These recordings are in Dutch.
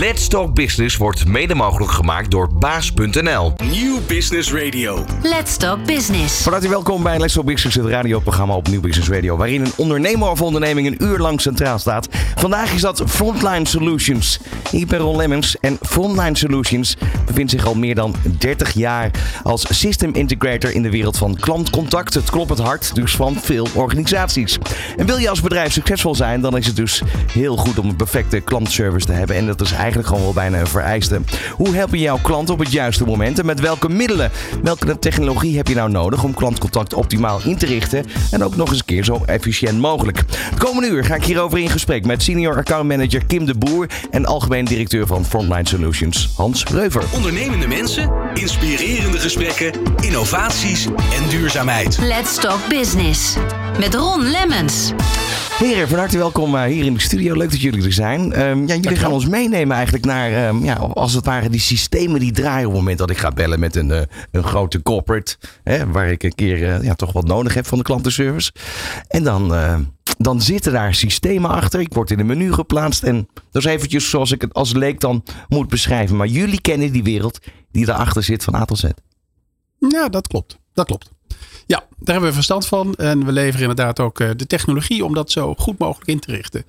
Let's Talk Business wordt mede mogelijk gemaakt door baas.nl. Nieuw Business Radio. Let's Talk Business. Van harte welkom bij Let's Talk Business, het radioprogramma op Nieuw Business Radio, waarin een ondernemer of onderneming een uur lang centraal staat. Vandaag is dat Frontline Solutions. Ik ben Ron Lemmens en Frontline Solutions bevindt zich al meer dan 30 jaar als system integrator in de wereld van klantcontact. Het klopt het hart dus van veel organisaties. En wil je als bedrijf succesvol zijn, dan is het dus heel goed om een perfecte klantservice te hebben. En dat is eigenlijk gewoon wel bijna een vereiste. Hoe help je jouw klant op het juiste moment en met welke middelen? Welke technologie heb je nou nodig om klantcontact optimaal in te richten en ook nog eens een keer zo efficiënt mogelijk? Het komende uur ga ik hierover in gesprek met senior account manager Kim de Boer en algemeen directeur van Frontline Solutions Hans Reuver. Ondernemende mensen, inspirerende gesprekken, innovaties en duurzaamheid. Let's Talk Business. Met Ron Lemmens. Heren, van harte welkom eh, hier in de studio. Leuk dat jullie er zijn. Ehm, ja, jullie gaan ons meenemen eigenlijk naar, ehm, ja, als het ware, die systemen die draaien op het moment dat ik ga bellen met een, eh, een grote corporate. Hè, waar ik een keer eh, ja, toch wat nodig heb van de klantenservice. En dan, dan zitten daar systemen achter. Ik word in een menu geplaatst. En dat is eventjes zoals ik het als leek dan moet beschrijven. Maar jullie kennen die wereld die daarachter zit van A tot Z. Ja, dat klopt. Dat klopt. Ja, daar hebben we verstand van. En we leveren inderdaad ook eh, de technologie om dat zo goed mogelijk in te richten.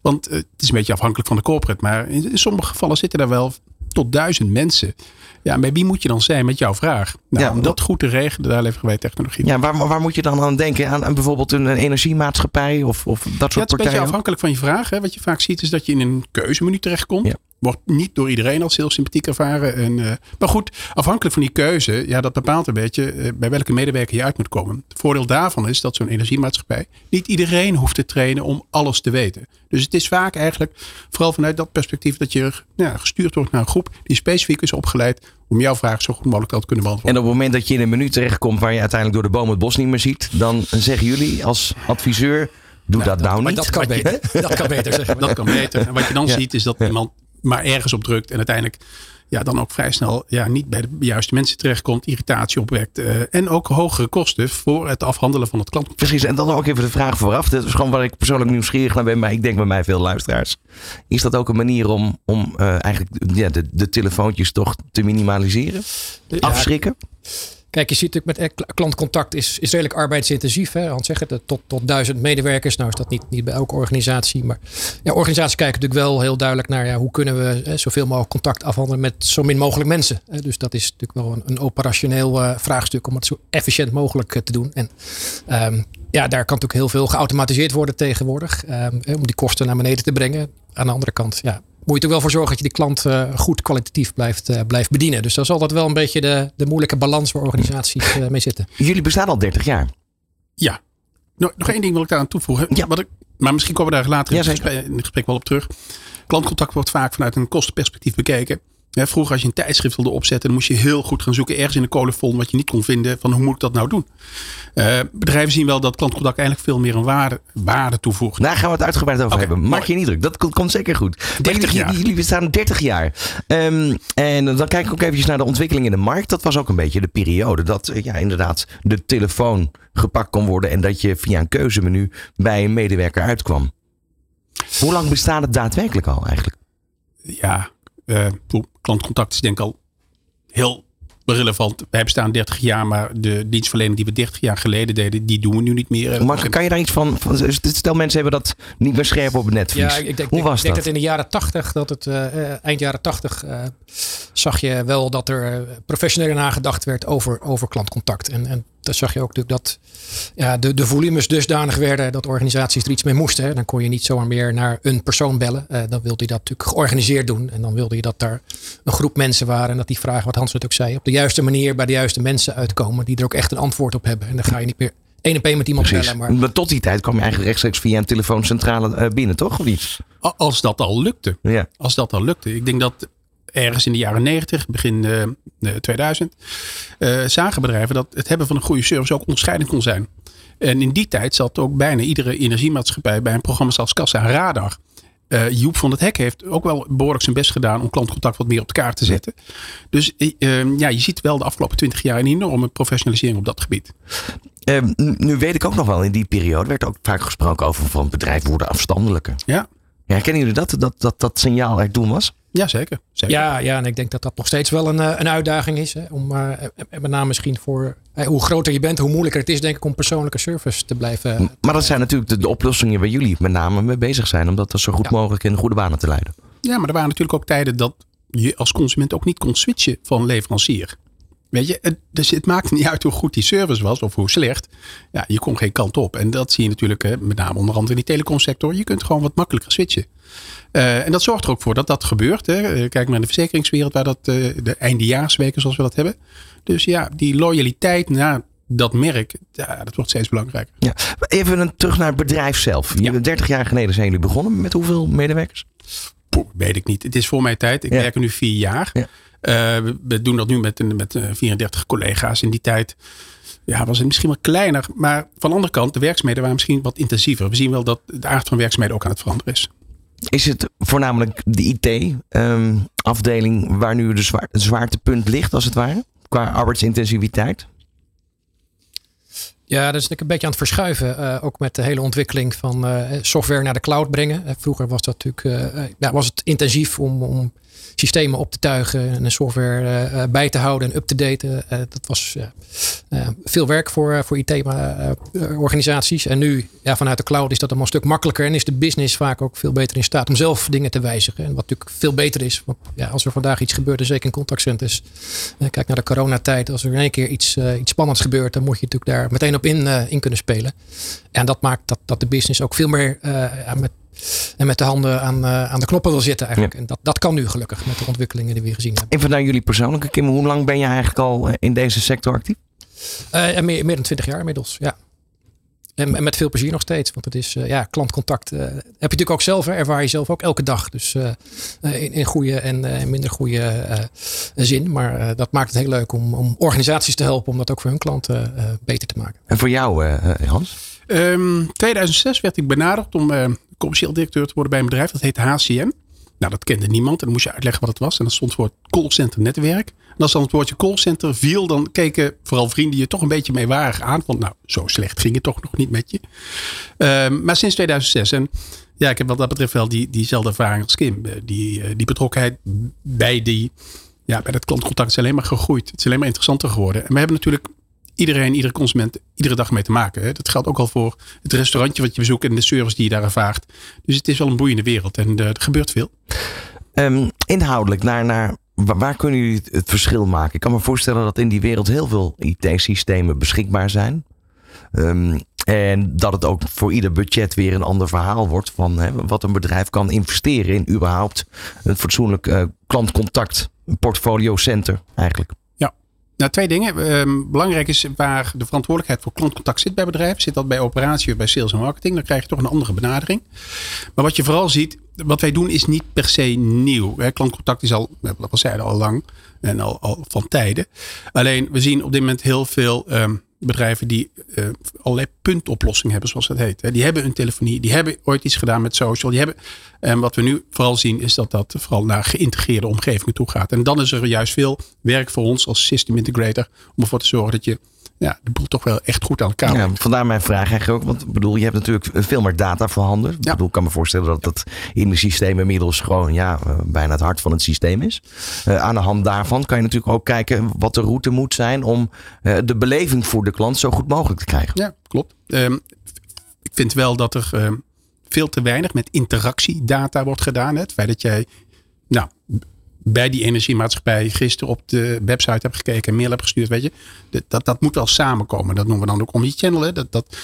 Want eh, het is een beetje afhankelijk van de corporate. Maar in sommige gevallen zitten er wel tot duizend mensen. Ja, bij wie moet je dan zijn met jouw vraag? Nou, Ja, om dat goed te regelen, daar leveren wij technologie. Ja, waar, waar moet je dan aan denken? Aan, aan bijvoorbeeld een, een energiemaatschappij of, of dat Ja, soort het is een beetje partijen? afhankelijk van je vraag. Hè. Wat je vaak ziet is dat je in een keuzemenu terechtkomt. Ja. Wordt niet door iedereen als heel sympathiek ervaren. En, eh, maar goed, afhankelijk van die keuze, ja, dat bepaalt een beetje eh, bij welke medewerker je uit moet komen. Het voordeel daarvan is dat zo'n energiemaatschappij niet iedereen hoeft te trainen om alles te weten. Dus het is vaak eigenlijk vooral vanuit dat perspectief dat je ja, gestuurd wordt naar een groep die specifiek is opgeleid om jouw vraag zo goed mogelijk te kunnen En beantwoorden. op het moment dat je in een menu terechtkomt waar je uiteindelijk door de boom het bos niet meer ziet, dan zeggen jullie als adviseur: doe dat nou niet. dat kan beter. Dat kan beter, zeg maar. Dat kan beter. En wat je dan Ja. ziet is dat iemand maar ergens op drukt en uiteindelijk ja, dan ook vrij snel ja, niet bij de juiste mensen terechtkomt, irritatie opwekt eh, en ook hogere kosten voor het afhandelen van het klant. Precies, en dan ook even de vraag vooraf. Dat is gewoon waar ik persoonlijk nieuwsgierig naar ben, maar ik denk bij mij veel luisteraars. Is dat ook een manier om, om eh, eigenlijk ja, de, de telefoontjes toch te minimaliseren? Afschrikken? Kijk, je ziet natuurlijk met kl- klantcontact is, is redelijk arbeidsintensief. Hè? Hans zegt het, tot, tot duizend medewerkers. Nou is dat niet, niet bij elke organisatie. Maar ja, organisaties kijken natuurlijk wel heel duidelijk naar ja, hoe kunnen we zoveel mogelijk contact afhandelen met zo min mogelijk mensen. Eh, dus dat is natuurlijk wel een, een operationeel eh, vraagstuk om het zo efficiënt mogelijk eh, te doen. En ehm, ja, daar kan natuurlijk heel veel geautomatiseerd worden tegenwoordig. ehm, eh, om die kosten naar beneden te brengen. Aan de andere kant, ja, moet je er wel voor zorgen dat je die klant eh, goed kwalitatief blijft, eh, blijft bedienen. Dus dat is altijd wel een beetje de, de moeilijke balans waar organisaties eh, mee zitten. Jullie bestaan al 30 jaar. Ja. Nog, nog één ding wil ik daar aan toevoegen. Ja. Wat ik, maar misschien komen we daar later in, Ja, het gesprek, in het gesprek wel op terug. Klantcontact wordt vaak vanuit een kostenperspectief bekeken. Hè, vroeger als je een tijdschrift wilde opzetten, dan moest je heel goed gaan zoeken ergens in de colofon wat je niet kon vinden van hoe moet ik dat nou doen. Eh, bedrijven zien wel dat klantcontact eigenlijk veel meer een waarde, waarde toevoegt. Daar gaan we het uitgebreid over hebben. Maak mooi. je niet druk. Dat komt, komt zeker goed. Maar 30 jullie, jaar. jullie bestaan 30 jaar. Ehm, en dan kijk ik ook eventjes naar de ontwikkeling in de markt. Dat was ook een beetje de periode dat eh, ja, inderdaad de telefoon gepakt kon worden. En dat je via een keuzemenu bij een medewerker uitkwam. Hoe lang bestaat het daadwerkelijk al eigenlijk? ja, eh, poeh, klantcontact is denk ik al heel relevant. Wij bestaan 30 jaar, maar de dienstverlening die we 30 jaar geleden deden, die doen we nu niet meer. Maar kan je daar iets van, van stel mensen hebben dat niet meer scherp op het netvlies. Ja, ik denk, Hoe ik was denk dat? dat in de jaren 80, dat het eh, eh, eind jaren 80, eh, zag je wel dat er professioneel nagedacht werd over, over klantcontact. En, en dat zag je ook natuurlijk dat ja, de, de volumes dusdanig werden dat organisaties er iets mee moesten. Hè. Dan kon je niet zomaar meer naar een persoon bellen. Eh, dan wilde je dat natuurlijk georganiseerd doen. En dan wilde je dat daar een groep mensen waren. En dat die vragen, wat Hans net ook zei, op de juiste manier bij de juiste mensen uitkomen. Die er ook echt een antwoord op hebben. En dan ga je niet meer één op één met iemand Precies. bellen. Maar Maar tot die tijd kwam je eigenlijk rechtstreeks via een telefooncentrale eh, binnen, toch? Of niet? Als dat al lukte. Ja. Als dat al lukte. Ik denk dat ergens in de jaren 90, begin eh, eh, 2000, eh, zagen bedrijven dat het hebben van een goede service ook onderscheidend kon zijn. En in die tijd zat ook bijna iedere energiemaatschappij bij een programma zoals Kassa Radar. Eh, Joep van het Hek heeft ook wel behoorlijk zijn best gedaan om klantcontact wat meer op de kaart te zetten. Dus eh, eh, ja, je ziet wel de afgelopen twintig jaar een enorme professionalisering op dat gebied. Nu- weet ik ook nog wel, in die periode werd ook vaak gesproken over van bedrijven worden afstandelijker. Ja, Ja, kennen jullie dat? Dat dat, dat signaal er toen was? Ja, zeker. zeker. Ja, ja, en ik denk dat dat nog steeds wel een, eh, een uitdaging is. Hè, om, uh, met name misschien voor uh, hoe groter je bent, hoe moeilijker het is, denk ik, om persoonlijke service te blijven. Maar dat zijn natuurlijk de, de, oplossingen waar jullie met name mee bezig zijn. Om dat zo goed ja. mogelijk in de goede banen te leiden. Ja, maar er waren natuurlijk ook tijden dat je als consument ook niet kon switchen van leverancier. Weet je, het, dus het maakte niet uit hoe goed die service was of hoe slecht. Ja, je kon geen kant op. En dat zie je natuurlijk hè, met name onder andere in die telecomsector. Je kunt gewoon wat makkelijker switchen. Uh, en dat zorgt er ook voor dat dat gebeurt. Hè. Kijk maar in de verzekeringswereld waar dat uh, de eindejaarsweken zoals we dat hebben. Dus ja, die loyaliteit naar dat merk, ja, dat wordt steeds belangrijker. Ja. Even een, terug naar het bedrijf zelf. Ja. 30 jaar geleden zijn jullie begonnen. Met hoeveel medewerkers? Poeh, weet ik niet. Het is voor mijn tijd. Ik ja. werk er nu vier jaar. Ja. Uh, we doen dat nu met, met 34 collega's. In die tijd ja, was het misschien wel kleiner. Maar van de andere kant, de werkzaamheden waren misschien wat intensiever. We zien wel dat de aard van werkzaamheden ook aan het veranderen is. Is het voornamelijk de IT-afdeling um, waar nu de zwaar, het zwaartepunt ligt, als het ware? Qua arbeidsintensiviteit? Ja, dat is een beetje aan het verschuiven. Uh, ook met de hele ontwikkeling van uh, software naar de cloud brengen. Uh, vroeger was dat natuurlijk uh, ja, was het intensief om, om systemen op te tuigen en software uh, bij te houden en up te daten. Uh, dat was veel werk voor, voor IT-organisaties. En nu, ja, vanuit de cloud, is dat allemaal een stuk makkelijker en is de business vaak ook veel beter in staat om zelf dingen te wijzigen. En wat natuurlijk veel beter is, want ja, als er vandaag iets gebeurt, en zeker in contactcenters, kijk naar de coronatijd, als er in één keer iets, iets spannends gebeurt, dan moet je natuurlijk daar meteen op in, in kunnen spelen. En dat maakt dat, dat de business ook veel meer met en met de handen aan, uh, aan de knoppen wil zitten eigenlijk. Ja. En dat, dat kan nu gelukkig met de ontwikkelingen die we gezien hebben. Even naar jullie persoonlijke, Kim. Hoe lang ben je eigenlijk al in deze sector actief? Uh, meer, meer dan twintig jaar inmiddels, ja. En, en, met veel plezier nog steeds. Want het is, uh, ja, klantcontact uh, heb je natuurlijk ook zelf. Hè, ervaar je zelf ook elke dag. Dus uh, in, in goede en minder goede zin. Maar dat maakt het heel leuk om, om organisaties te helpen. Om dat ook voor hun klanten beter te maken. En voor jou, Hans? Um, 2006 werd ik benaderd om commercieel directeur te worden bij een bedrijf. Dat heet HCM. Nou, dat kende niemand. En dan moest je uitleggen wat het was. En dat stond voor het callcenter netwerk. En als dan het woordje callcenter viel, dan keken vooral vrienden je toch een beetje meewarig aan. Want nou, zo slecht ging het toch nog niet met je. Um, maar sinds 2006. En ja, ik heb wat dat betreft wel die, diezelfde ervaring als Kim. Die, die betrokkenheid bij, die, ja, bij dat klantcontact is alleen maar gegroeid. Het is alleen maar interessanter geworden. En we hebben natuurlijk iedereen, iedere consument, iedere dag mee te maken. Hè. Dat geldt ook al voor het restaurantje wat je bezoekt en de service die je daar ervaart. Dus het is wel een boeiende wereld en uh, er gebeurt veel. Um, inhoudelijk, naar, naar, waar kunnen jullie het verschil maken? Ik kan me voorstellen dat in die wereld heel veel IT-systemen beschikbaar zijn. Um, en dat het ook voor ieder budget weer een ander verhaal wordt van hè, wat een bedrijf kan investeren in überhaupt een fatsoenlijk uh, klantcontact, een portfolio center eigenlijk. Nou, twee dingen. Um, belangrijk is waar de verantwoordelijkheid voor klantcontact zit bij bedrijven. Zit dat bij operatie of bij sales en marketing? Dan krijg je toch een andere benadering. Maar wat je vooral ziet, wat wij doen is niet per se nieuw. Klantcontact is al, we zeiden al lang en al, al van tijden. Alleen we zien op dit moment heel veel um, bedrijven die uh, allerlei puntoplossingen hebben, zoals dat heet. Die hebben een telefonie, die hebben ooit iets gedaan met social. Die hebben, en wat we nu vooral zien is dat dat vooral naar geïntegreerde omgevingen toe gaat. En dan is er juist veel werk voor ons als system integrator om ervoor te zorgen dat je ja, de boel toch wel echt goed aan elkaar ja, Vandaar mijn vraag eigenlijk ook. Want bedoel, je hebt natuurlijk veel meer data voorhanden. Ja. Ik bedoel, kan me voorstellen dat dat in de systeem inmiddels gewoon ja, bijna het hart van het systeem is. Uh, aan de hand daarvan kan je natuurlijk ook kijken wat de route moet zijn om uh, de beleving voor de klant zo goed mogelijk te krijgen. Ja, klopt. Um, ik vind wel dat er uh, veel te weinig met interactiedata wordt gedaan. Hè. Het feit dat jij nou, bij die energiemaatschappij gisteren op de website heb gekeken en mail heb gestuurd. Weet je, dat, dat moet wel samenkomen. Dat noemen we dan ook omnichannel. Hè? Dat, dat,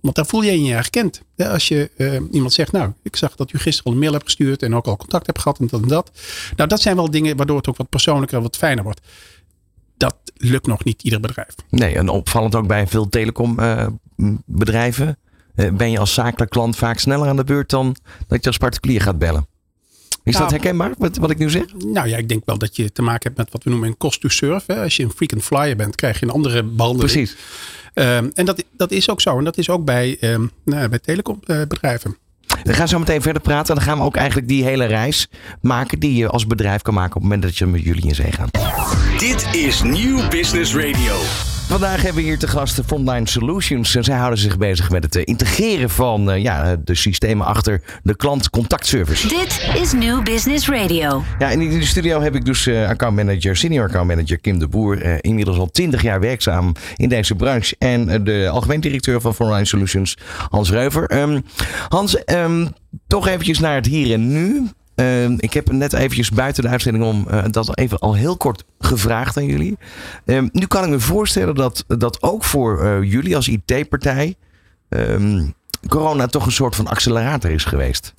want daar voel je je herkend. Hè? Als je uh, iemand zegt, nou, ik zag dat u gisteren al een mail hebt gestuurd en ook al contact hebt gehad en dat en dat. Nou, dat zijn wel dingen waardoor het ook wat persoonlijker wat fijner wordt. Dat lukt nog niet ieder bedrijf. Nee, en opvallend ook bij veel telecombedrijven. Uh, ben je als zakelijk klant vaak sneller aan de beurt dan dat je als particulier gaat bellen. Is nou, dat herkenbaar, wat, wat ik nu zeg? Nou ja, ik denk wel dat je te maken hebt met wat we noemen een cost to serve. Hè. Als je een frequent flyer bent, krijg je een andere behandeling. Precies. Um, en dat, dat is ook zo. En dat is ook bij, um, nou, bij telecombedrijven. We gaan zo meteen verder praten. Dan gaan we ook eigenlijk die hele reis maken die je als bedrijf kan maken op het moment dat je met jullie in zee gaat. Dit is Nieuw Business Radio. Vandaag hebben we hier te gast Frontline Solutions. En zij houden zich bezig met het eh, integreren van uh, ja, de systemen achter de klantcontactservice. Dit is New Business Radio. Ja, en in de studio heb ik dus uh, accountmanager, senior accountmanager Kim de Boer. Inmiddels al 20 jaar werkzaam in deze branche. En de algemeen directeur van Frontline Solutions, Hans Reuver. Um, Hans, um, toch eventjes naar het hier en nu. Uh, ik heb net eventjes buiten de uitzending om uh, dat even al heel kort gevraagd aan jullie. Uh, nu kan ik me voorstellen dat dat ook voor uh, jullie als IT-partij um, corona toch een soort van accelerator is geweest.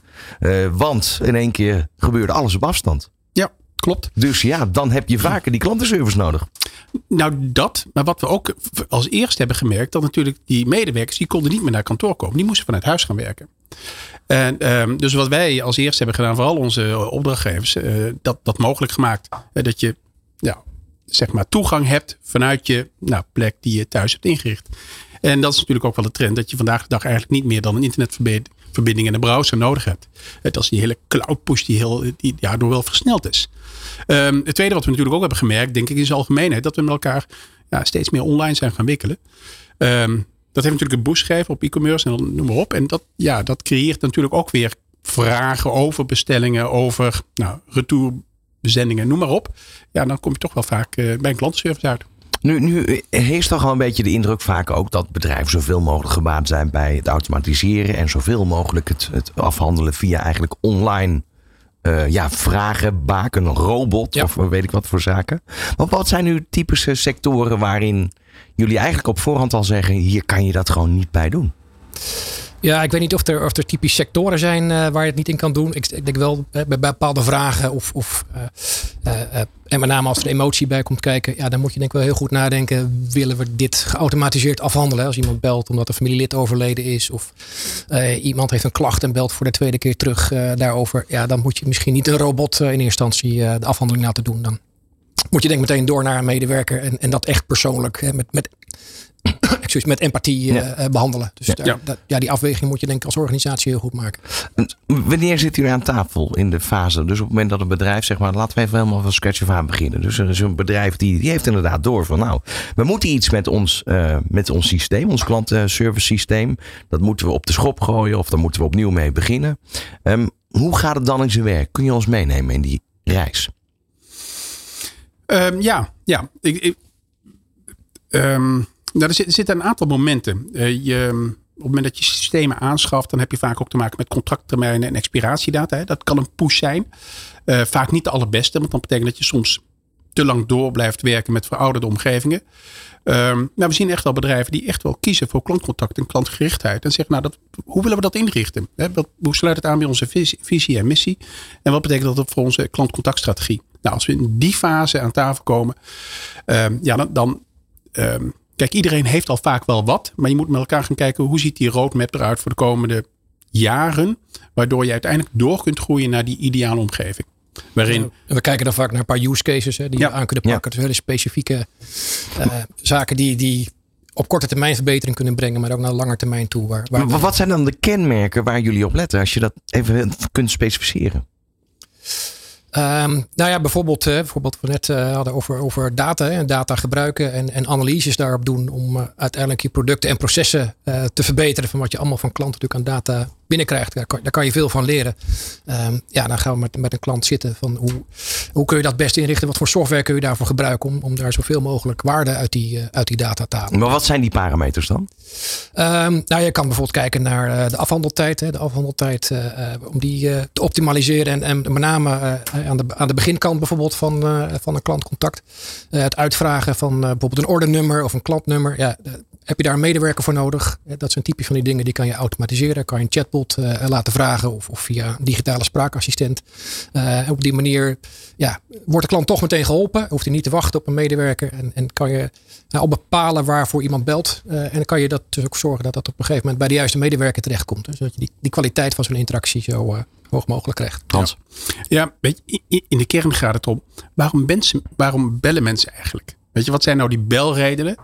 want in één keer gebeurde alles op afstand. Ja, klopt. Dus ja, dan heb je vaker die klantenservice nodig. Nou, dat. Maar wat we ook als eerste hebben gemerkt, dat natuurlijk die medewerkers, die konden niet meer naar kantoor komen. Die moesten vanuit huis gaan werken. En um, dus wat wij als eerste hebben gedaan, vooral onze opdrachtgevers, uh, dat, dat mogelijk gemaakt. Uh, dat je ja, zeg maar toegang hebt vanuit je nou, plek die je thuis hebt ingericht. En dat is natuurlijk ook wel de trend dat je vandaag de dag eigenlijk niet meer dan een internetverbinding en een browser nodig hebt. Dat is die hele cloud push die, heel, die daardoor wel versneld is. Um, het tweede wat we natuurlijk ook hebben gemerkt, denk ik in zijn algemeenheid, dat we met elkaar ja, steeds meer online zijn gaan wikkelen. Um, dat heeft natuurlijk een boost gegeven op e-commerce en noem maar op. En dat, ja, dat creëert natuurlijk ook weer vragen over bestellingen, over nou, retourbezendingen, noem maar op. Ja, dan kom je toch wel vaak uh, bij een klantenservice uit. Nu, nu heeft toch al een beetje de indruk vaak ook dat bedrijven zoveel mogelijk gebaat zijn bij het automatiseren en zoveel mogelijk het, het afhandelen via eigenlijk online uh, ja, vragen, baken, robot ja. of weet ik wat voor zaken. Maar wat zijn nu typische sectoren waarin jullie eigenlijk op voorhand al zeggen: hier kan je dat gewoon niet bij doen? Ja, ik weet niet of er, of er typisch sectoren zijn uh, waar je het niet in kan doen. Ik, ik denk wel bij, bij bepaalde vragen of, of uh, en met name als er emotie bij komt kijken, ja, dan moet je denk ik wel heel goed nadenken. Willen we dit geautomatiseerd afhandelen? Als iemand belt omdat een familielid overleden is of iemand heeft een klacht en belt voor de tweede keer terug daarover. Ja, dan moet je misschien niet een robot in eerste instantie de afhandeling laten doen. Dan moet je denk meteen door naar een medewerker en, en dat echt persoonlijk met, met excuus, met empathie ja. uh, behandelen. Dus daar, ja. Dat, ja, die afweging moet je denk ik als organisatie heel goed maken. Wanneer zit u aan tafel in de fase? Dus op het moment dat een bedrijf, zeg maar, laten we even helemaal van scratch af aan beginnen. Dus er is een bedrijf die, die heeft inderdaad door van nou, we moeten iets met ons, uh, met ons systeem, ons klantenservice systeem. Dat moeten we op de schop gooien of daar moeten we opnieuw mee beginnen. Um, hoe gaat het dan in zijn werk? Kun je ons meenemen in die reis? Um, ja, ja. Ik, ik um, nou, er, zit, zitten een aantal momenten. Uh, je, op het moment dat je systemen aanschaft, dan heb je vaak ook te maken met contracttermijnen en expiratiedata. Hè. Dat kan een push zijn. Uh, vaak niet de allerbeste, want dan betekent dat je soms te lang door blijft werken met verouderde omgevingen. Um, nou, we zien echt wel bedrijven die echt wel kiezen voor klantcontact en klantgerichtheid. En zeggen, nou, dat, hoe willen we dat inrichten? Wat, hoe sluit het aan bij onze visie, en missie? En wat betekent dat voor onze klantcontactstrategie? Nou, als we in die fase aan tafel komen, um, ja, dan, um, Kijk, iedereen heeft al vaak wel wat. Maar je moet met elkaar gaan kijken hoe ziet die roadmap eruit voor de komende jaren. Waardoor je uiteindelijk door kunt groeien naar die ideale omgeving. Waarin... we kijken dan vaak naar een paar use cases hè, die ja. je aan kunnen pakken. Ja. Dus hele specifieke uh, zaken die, die op korte termijn verbetering kunnen brengen, maar ook naar lange termijn toe. Waar, waar... Maar wat zijn dan de kenmerken waar jullie op letten, als je dat even kunt specificeren? Um, nou ja, bijvoorbeeld, uh, bijvoorbeeld we net uh, hadden over, over data en data gebruiken en, en analyses daarop doen om uh, uiteindelijk je producten en processen te verbeteren van wat je allemaal van klanten natuurlijk aan data binnenkrijgt. Daar kan, daar kan je veel van leren. Um, ja, dan gaan we met, met een klant zitten van hoe, hoe kun je dat best inrichten? Wat voor software kun je daarvoor gebruiken om, om daar zoveel mogelijk waarde uit die, uit die data te halen? Maar wat zijn die parameters dan? Um, nou, je kan bijvoorbeeld kijken naar de afhandeltijd. Hè, de afhandeltijd om die te optimaliseren en, en met name aan de, aan de beginkant bijvoorbeeld van, van een klantcontact. Het uitvragen van bijvoorbeeld een ordernummer of een klantnummer. Ja, heb je daar een medewerker voor nodig? Dat zijn typisch van die dingen die kan je automatiseren. Kan je een chatbot laten vragen of, of, via een digitale spraakassistent. op die manier ja, wordt de klant toch meteen geholpen. Hoeft hij niet te wachten op een medewerker. En, en kan je nou, al bepalen waarvoor iemand belt. en dan kan je dat dus ook zorgen dat dat op een gegeven moment bij de juiste medewerker terechtkomt. Dus dat je die, die kwaliteit van zo'n interactie zo hoog mogelijk krijgt. Hans. Ja, weet je, in de kern gaat het om waarom, mensen, waarom bellen mensen eigenlijk? Weet je, wat zijn nou die belredenen?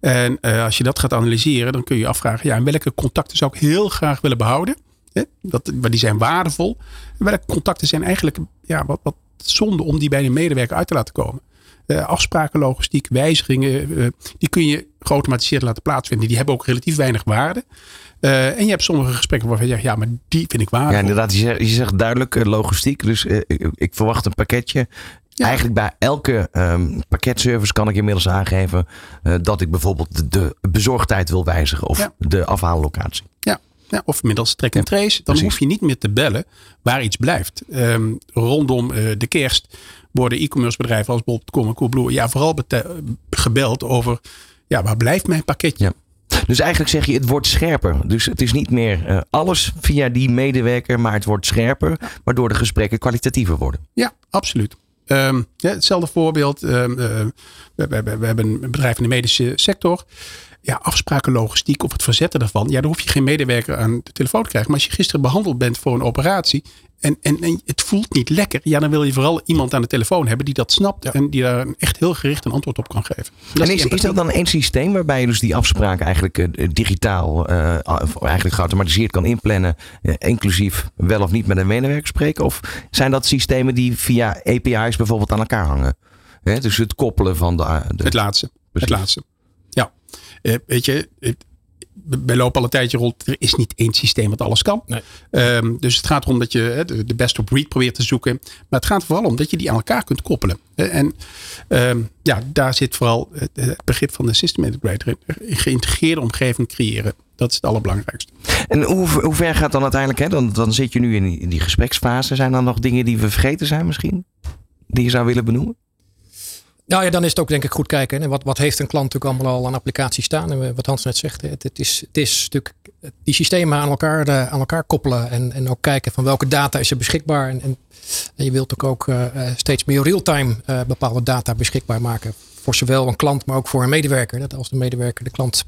En uh, als je dat gaat analyseren, dan kun je je afvragen, ja, welke contacten zou ik heel graag willen behouden? Hè? Dat, die zijn waardevol. En welke contacten zijn eigenlijk ja, wat, wat zonde om die bij een medewerker uit te laten komen. Uh, afspraken, logistiek, wijzigingen, uh, die kun je geautomatiseerd laten plaatsvinden. Die hebben ook relatief weinig waarde. Uh, en je hebt sommige gesprekken waarvan je zegt, ja, maar die vind ik waardevol. Ja, inderdaad. Je zegt, je zegt duidelijk logistiek. Dus ik, ik verwacht een pakketje. Ja. Eigenlijk bij elke um, pakketservice kan ik inmiddels aangeven dat ik bijvoorbeeld de, de bezorgdheid wil wijzigen of ja. de afhaallocatie. Ja. Ja, of middels track and trace. Dan Precies. hoef je niet meer te bellen waar iets blijft. Um, rondom uh, de kerst worden e-commerce bedrijven als bol.com en Coolblue ja, vooral gebeld over ja, waar blijft mijn pakketje? Ja. Dus eigenlijk zeg je, het wordt scherper. Dus het is niet meer uh, alles via die medewerker, maar het wordt scherper, waardoor de gesprekken kwalitatiever worden. Ja, absoluut. Um, ja, hetzelfde voorbeeld. Um, uh, we, we, we, hebben een bedrijf in de medische sector ja, afspraken logistiek of het verzetten daarvan. Ja, dan hoef je geen medewerker aan de telefoon te krijgen. Maar als je gisteren behandeld bent voor een operatie en, en, en het voelt niet lekker. Ja, dan wil je vooral iemand aan de telefoon hebben die dat snapt. En die daar echt heel gericht een antwoord op kan geven. Dat en is, is dat dan één systeem waarbij je dus die afspraken eigenlijk uh, digitaal, uh, eigenlijk geautomatiseerd kan inplannen. Uh, inclusief wel of niet met een medewerker spreken? Of zijn dat systemen die via API's bijvoorbeeld aan elkaar hangen? He, dus het koppelen van de... de... Het laatste. Het laatste. Uh, weet je, wij lopen al een tijdje rond. Er is niet één systeem wat alles kan. Nee. Um, dus het gaat erom dat je de, de best of breed probeert te zoeken. Maar het gaat vooral om dat je die aan elkaar kunt koppelen. En um, ja, daar zit vooral het begrip van de system integrator in. Een geïntegreerde omgeving creëren. Dat is het allerbelangrijkste. En hoe, hoe ver gaat dan uiteindelijk? Hè? Dan, dan zit je nu in die, in die gespreksfase. Zijn er nog dingen die we vergeten zijn misschien? Die je zou willen benoemen? Nou ja, dan is het ook denk ik goed kijken. Wat, wat heeft een klant natuurlijk allemaal al aan applicaties staan? En wat Hans net zegt, het, is, het is natuurlijk die systemen aan elkaar, de, aan elkaar koppelen. En, en ook kijken van welke data is er beschikbaar. En, en, en je wilt ook, ook uh, steeds meer real-time bepaalde data beschikbaar maken. Voor zowel een klant, maar ook voor een medewerker. Dat als de medewerker de klant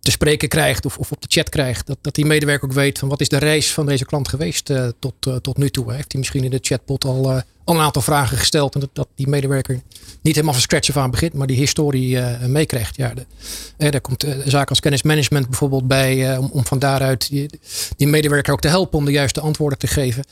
te spreken krijgt of, of op de chat krijgt. Dat, dat die medewerker ook weet van wat is de reis van deze klant geweest tot, tot nu toe. Heeft hij misschien in de chatbot al, al een aantal vragen gesteld. En dat, dat die medewerker niet helemaal van scratch af aan begint, maar die historie meekrijgt. Ja, de, daar komt zaken als kennismanagement bijvoorbeeld bij. om, om van daaruit die, die, medewerker ook te helpen om de juiste antwoorden te geven.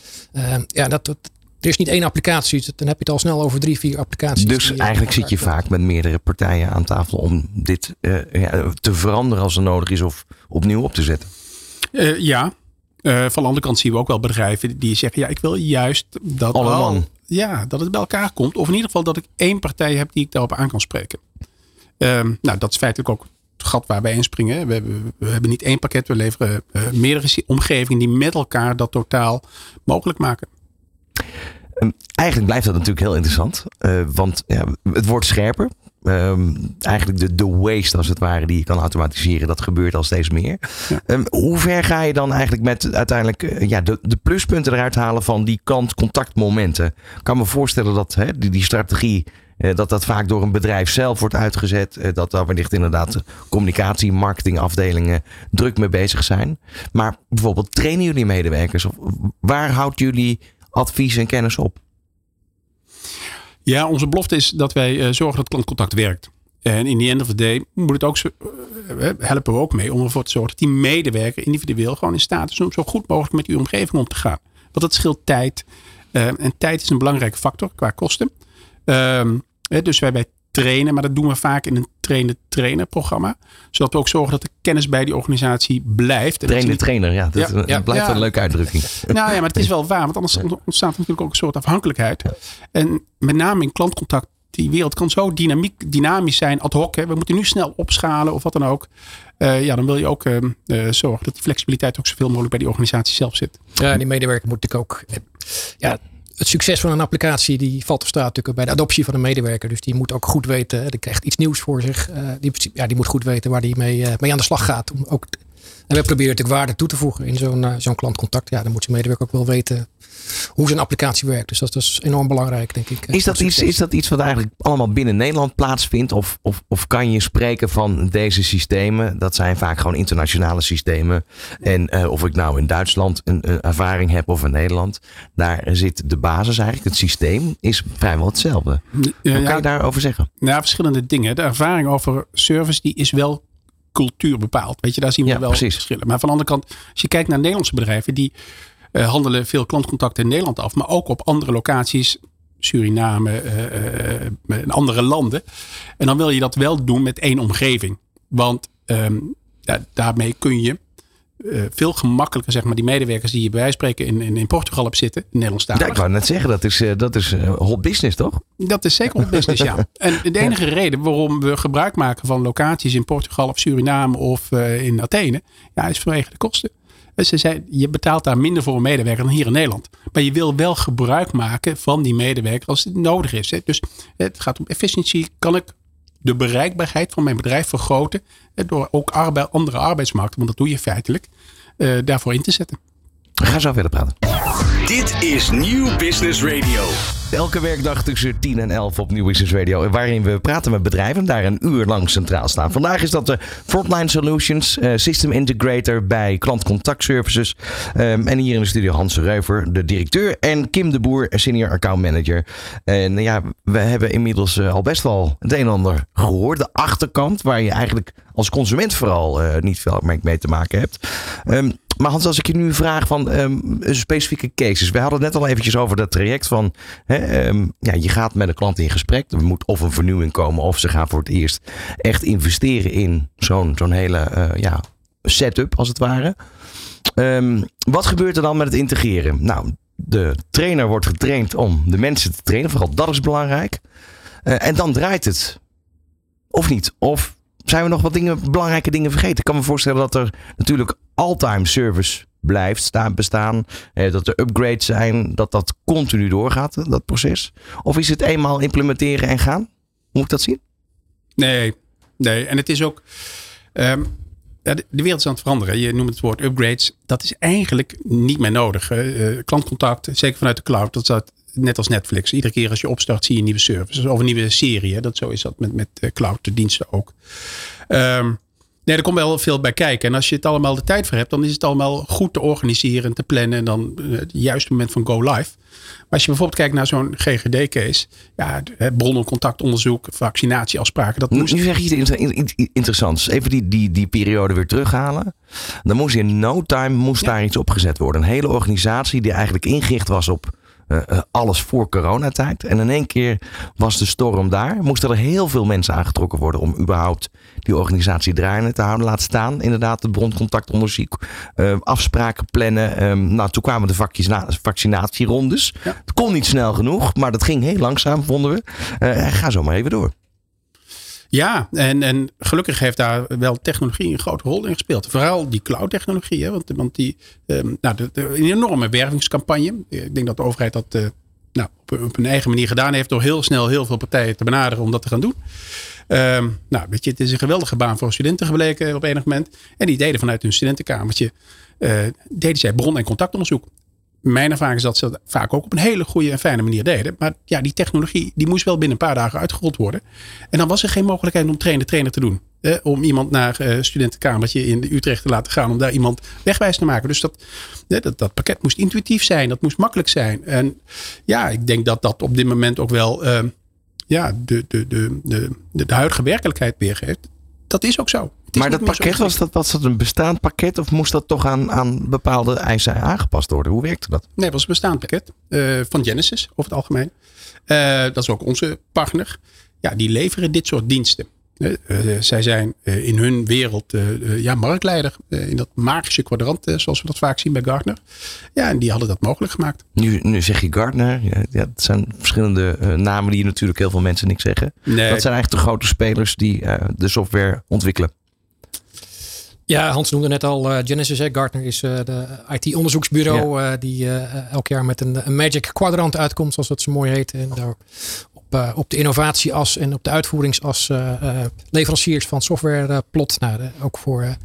ja, dat, dat er is niet één applicatie. Dan heb je het al snel over drie, vier applicaties. Dus eigenlijk zit je vaak met meerdere partijen aan tafel om dit uh, ja, te veranderen als er nodig is of opnieuw op te zetten. Uh, ja. Uh, van de andere kant zien we ook wel bedrijven die zeggen: ja, ik wil juist dat, Allemaal. Ja, dat het bij elkaar komt. Of in ieder geval dat ik één partij heb die ik daarop aan kan spreken. Ehm, nou, dat is feitelijk ook het gat waar wij inspringen. We hebben, we hebben niet één pakket, we leveren meerdere omgevingen die met elkaar dat totaal mogelijk maken. Ehm, eigenlijk blijft dat natuurlijk heel interessant. Uh, want ja, het wordt scherper. Um, eigenlijk de, de waste als het ware die je kan automatiseren, dat gebeurt al steeds meer. Ja. Um, hoe ver ga je dan eigenlijk met uiteindelijk uh, ja, de, de pluspunten eruit halen van die kant-contactmomenten? Ik kan me voorstellen dat hè, die, die strategie uh, dat dat vaak door een bedrijf zelf wordt uitgezet. Uh, dat daar wellicht inderdaad communicatie, marketingafdelingen druk mee bezig zijn. Maar bijvoorbeeld trainen jullie medewerkers? Of waar houdt jullie advies en kennis op? Ja, onze belofte is dat wij uh, zorgen dat klantcontact werkt. En in die end of the day moet het ook zo, uh, helpen we ook mee om ervoor te zorgen dat die medewerker individueel gewoon in staat is om zo goed mogelijk met uw omgeving om te gaan. Want dat scheelt tijd. En tijd is een belangrijke factor qua kosten. Ehm, dus wij bij trainen. Maar dat doen we vaak in een trainen-trainer programma. Zodat we ook zorgen dat de kennis bij die organisatie blijft. Trainen-trainer, ja. Dat ja, ja, blijft ja. een leuke uitdrukking. Nou ja, maar het is wel waar. Want anders ontstaat natuurlijk ook een soort afhankelijkheid. En met name in klantcontact. Die wereld kan zo dynamiek, dynamisch zijn, ad hoc. Hè. We moeten nu snel opschalen of wat dan ook. Uh, ja, dan wil je ook uh, uh, zorgen dat die flexibiliteit ook zoveel mogelijk bij die organisatie zelf zit. Ja, en die medewerker moet natuurlijk ook ja, het succes van een applicatie die valt of staat natuurlijk bij de adoptie van een medewerker. Dus die moet ook goed weten, die krijgt iets nieuws voor zich. Uh, die, ja, die moet goed weten waar die mee, uh, mee aan de slag gaat. Om ook, en we proberen natuurlijk waarde toe te voegen in zo'n uh, zo'n klantcontact. Ja, dan moet zijn medewerker ook wel weten hoe zijn applicatie werkt. Dus dat, dat is enorm belangrijk, denk ik. Is dat, iets, is dat iets wat eigenlijk allemaal binnen Nederland plaatsvindt? Of, of, of kan je spreken van deze systemen? Dat zijn vaak gewoon internationale systemen. En uh, of ik nou in Duitsland een, een, ervaring heb of in Nederland. Daar zit de basis eigenlijk. Het systeem is vrijwel hetzelfde. Wat kan ja, je daarover zeggen? Nou, verschillende dingen. De ervaring over service die is wel cultuur bepaald. Weet je, daar zien we ja, wel precies. verschillen. Maar van de andere kant, als je kijkt naar Nederlandse bedrijven die eh, handelen veel klantcontacten in Nederland af, maar ook op andere locaties. Suriname eh, eh, en andere landen. En dan wil je dat wel doen met één omgeving. Want ehm, ja, daarmee kun je eh, veel gemakkelijker, zeg maar, die medewerkers die je bij wijze van spreken in, in, in Portugal hebt zitten, Nederlands Ja, ik wou net zeggen, dat is, eh, dat is eh, hot business, toch? Dat is zeker een business, ja. En de enige reden waarom we gebruik maken van locaties in Portugal of Suriname of in Athene, ja, is vanwege de kosten. Dus ze zei, je betaalt daar minder voor een medewerker dan hier in Nederland. Maar je wil wel gebruik maken van die medewerker als het nodig is. Hè. Dus het gaat om efficiëntie. Kan ik de bereikbaarheid van mijn bedrijf vergroten door ook arbeid, andere arbeidsmarkten, want dat doe je feitelijk, eh, daarvoor in te zetten. Ga zo verder praten. Dit is Nieuw Business Radio. Elke werkdag tussen 10 en 11 op Nieuw Business Radio. Waarin we praten met bedrijven daar een uur lang centraal staan. Vandaag is dat de Frontline Solutions, eh, System Integrator bij Klant Contact Services. Ehm, en hier in de studio Hans Reuver, de directeur. En Kim de Boer, senior account manager. En ja, we hebben inmiddels eh, al best wel het een en ander gehoord. De achterkant, waar je eigenlijk als consument vooral eh, niet veel mee te maken hebt. Ehm, maar Hans, als ik je nu vraag van ehm, specifieke cases. We hadden het net al eventjes over dat traject van... Hè, ehm, ja, je gaat met een klant in gesprek. Er moet of een vernieuwing komen of ze gaan voor het eerst echt investeren in zo'n zo'n hele eh, ja, setup als het ware. Ehm, wat gebeurt er dan met het integreren? Nou, de trainer wordt getraind om de mensen te trainen. Vooral dat is belangrijk. Eh, en dan draait het. Of niet? Of zijn we nog wat dingen, belangrijke dingen vergeten? Ik kan me voorstellen dat er natuurlijk all-time service blijft staan, bestaan. Dat er upgrades zijn. Dat dat continu doorgaat, dat proces. Of is het eenmaal implementeren en gaan? Moet ik dat zien? Nee, nee. En het is ook. ehm, de, wereld is aan het veranderen. Je noemt het woord upgrades. Dat is eigenlijk niet meer nodig. Eh, klantcontact, zeker vanuit de cloud, dat is net als Netflix. Iedere keer als je opstart, zie je nieuwe service of een nieuwe serie. Dat, zo is dat met, met eh, cloud-diensten ook. Ehm, nee, er komt wel veel bij kijken. En als je het allemaal de tijd voor hebt, dan is het allemaal goed te organiseren en te plannen. En dan eh, het juiste moment van go live. Maar als je bijvoorbeeld kijkt naar zo'n GGD-case, ja, bronnen, contactonderzoek, vaccinatieafspraken, dat Nu moest nu zeg je iets inter- in- in- interessants. Even die, die, die periode weer terughalen. Dan moest in no time moest daar iets opgezet worden. Een hele organisatie die eigenlijk ingericht was op alles voor coronatijd. En in één keer was de storm daar. Moesten er heel veel mensen aangetrokken worden om überhaupt die organisatie draaiende te houden. Laat staan inderdaad het broncontactonderzoek. eh, afspraken plannen. Ehm, nou, toen kwamen de vaccina- vaccinatierondes. Ja. Het kon niet snel genoeg, maar dat ging heel langzaam, vonden we. Eh, ga zo maar even door. Ja, en, en gelukkig heeft daar wel technologie een grote rol in gespeeld. Vooral die cloud-technologie. Hè, want, want die, ehm, nou, de, een enorme wervingscampagne. Ik denk dat de overheid dat eh, nou, op, op een eigen manier gedaan heeft. Door heel snel heel veel partijen te benaderen om dat te gaan doen. Ehm, nou, weet je, het is een geweldige baan voor studenten gebleken op enig moment. En die deden vanuit hun studentenkamertje, eh, deden zij bron- en contactonderzoek. Mijn ervaring is dat ze dat vaak ook op een hele goede en fijne manier deden. Maar ja, die technologie die moest wel binnen een paar dagen uitgerold worden. En dan was er geen mogelijkheid om trainer-trainer te doen. Om iemand naar eh studentenkamertje in Utrecht te laten gaan. Om daar iemand wegwijs te maken. Dus dat, dat, dat pakket moest intuïtief zijn. Dat moest makkelijk zijn. En ja, ik denk dat dat op dit moment ook wel eh, ja, de, de, de, de, de huidige werkelijkheid weergeeft. Dat is ook zo. Maar dat pakket, was dat, was dat een bestaand pakket of moest dat toch aan, aan bepaalde eisen aangepast worden? Hoe werkte dat? Nee, het was een bestaand pakket eh, van Genesis over het algemeen. Eh, dat is ook onze partner. Ja, die leveren dit soort diensten. Eh, eh, zij zijn eh, in hun wereld ja, marktleider eh, in dat magische kwadrant, eh, zoals we dat vaak zien bij Gartner. Ja, en die hadden dat mogelijk gemaakt. Nu, nu zeg je Gartner. Ja, ja, het zijn verschillende eh, namen die natuurlijk heel veel mensen niks zeggen. Nee, Dat zijn eigenlijk de grote spelers die eh, de software ontwikkelen. Ja, Hans noemde net al eh, Genesis. Hè. Gartner is eh, de IT-onderzoeksbureau eh, die eh, elk jaar met een, een Magic Quadrant uitkomt, zoals dat zo mooi heet. En daar op, eh, op de innovatieas en op de uitvoeringsas eh, eh, leveranciers van software plot. Nou, ook voor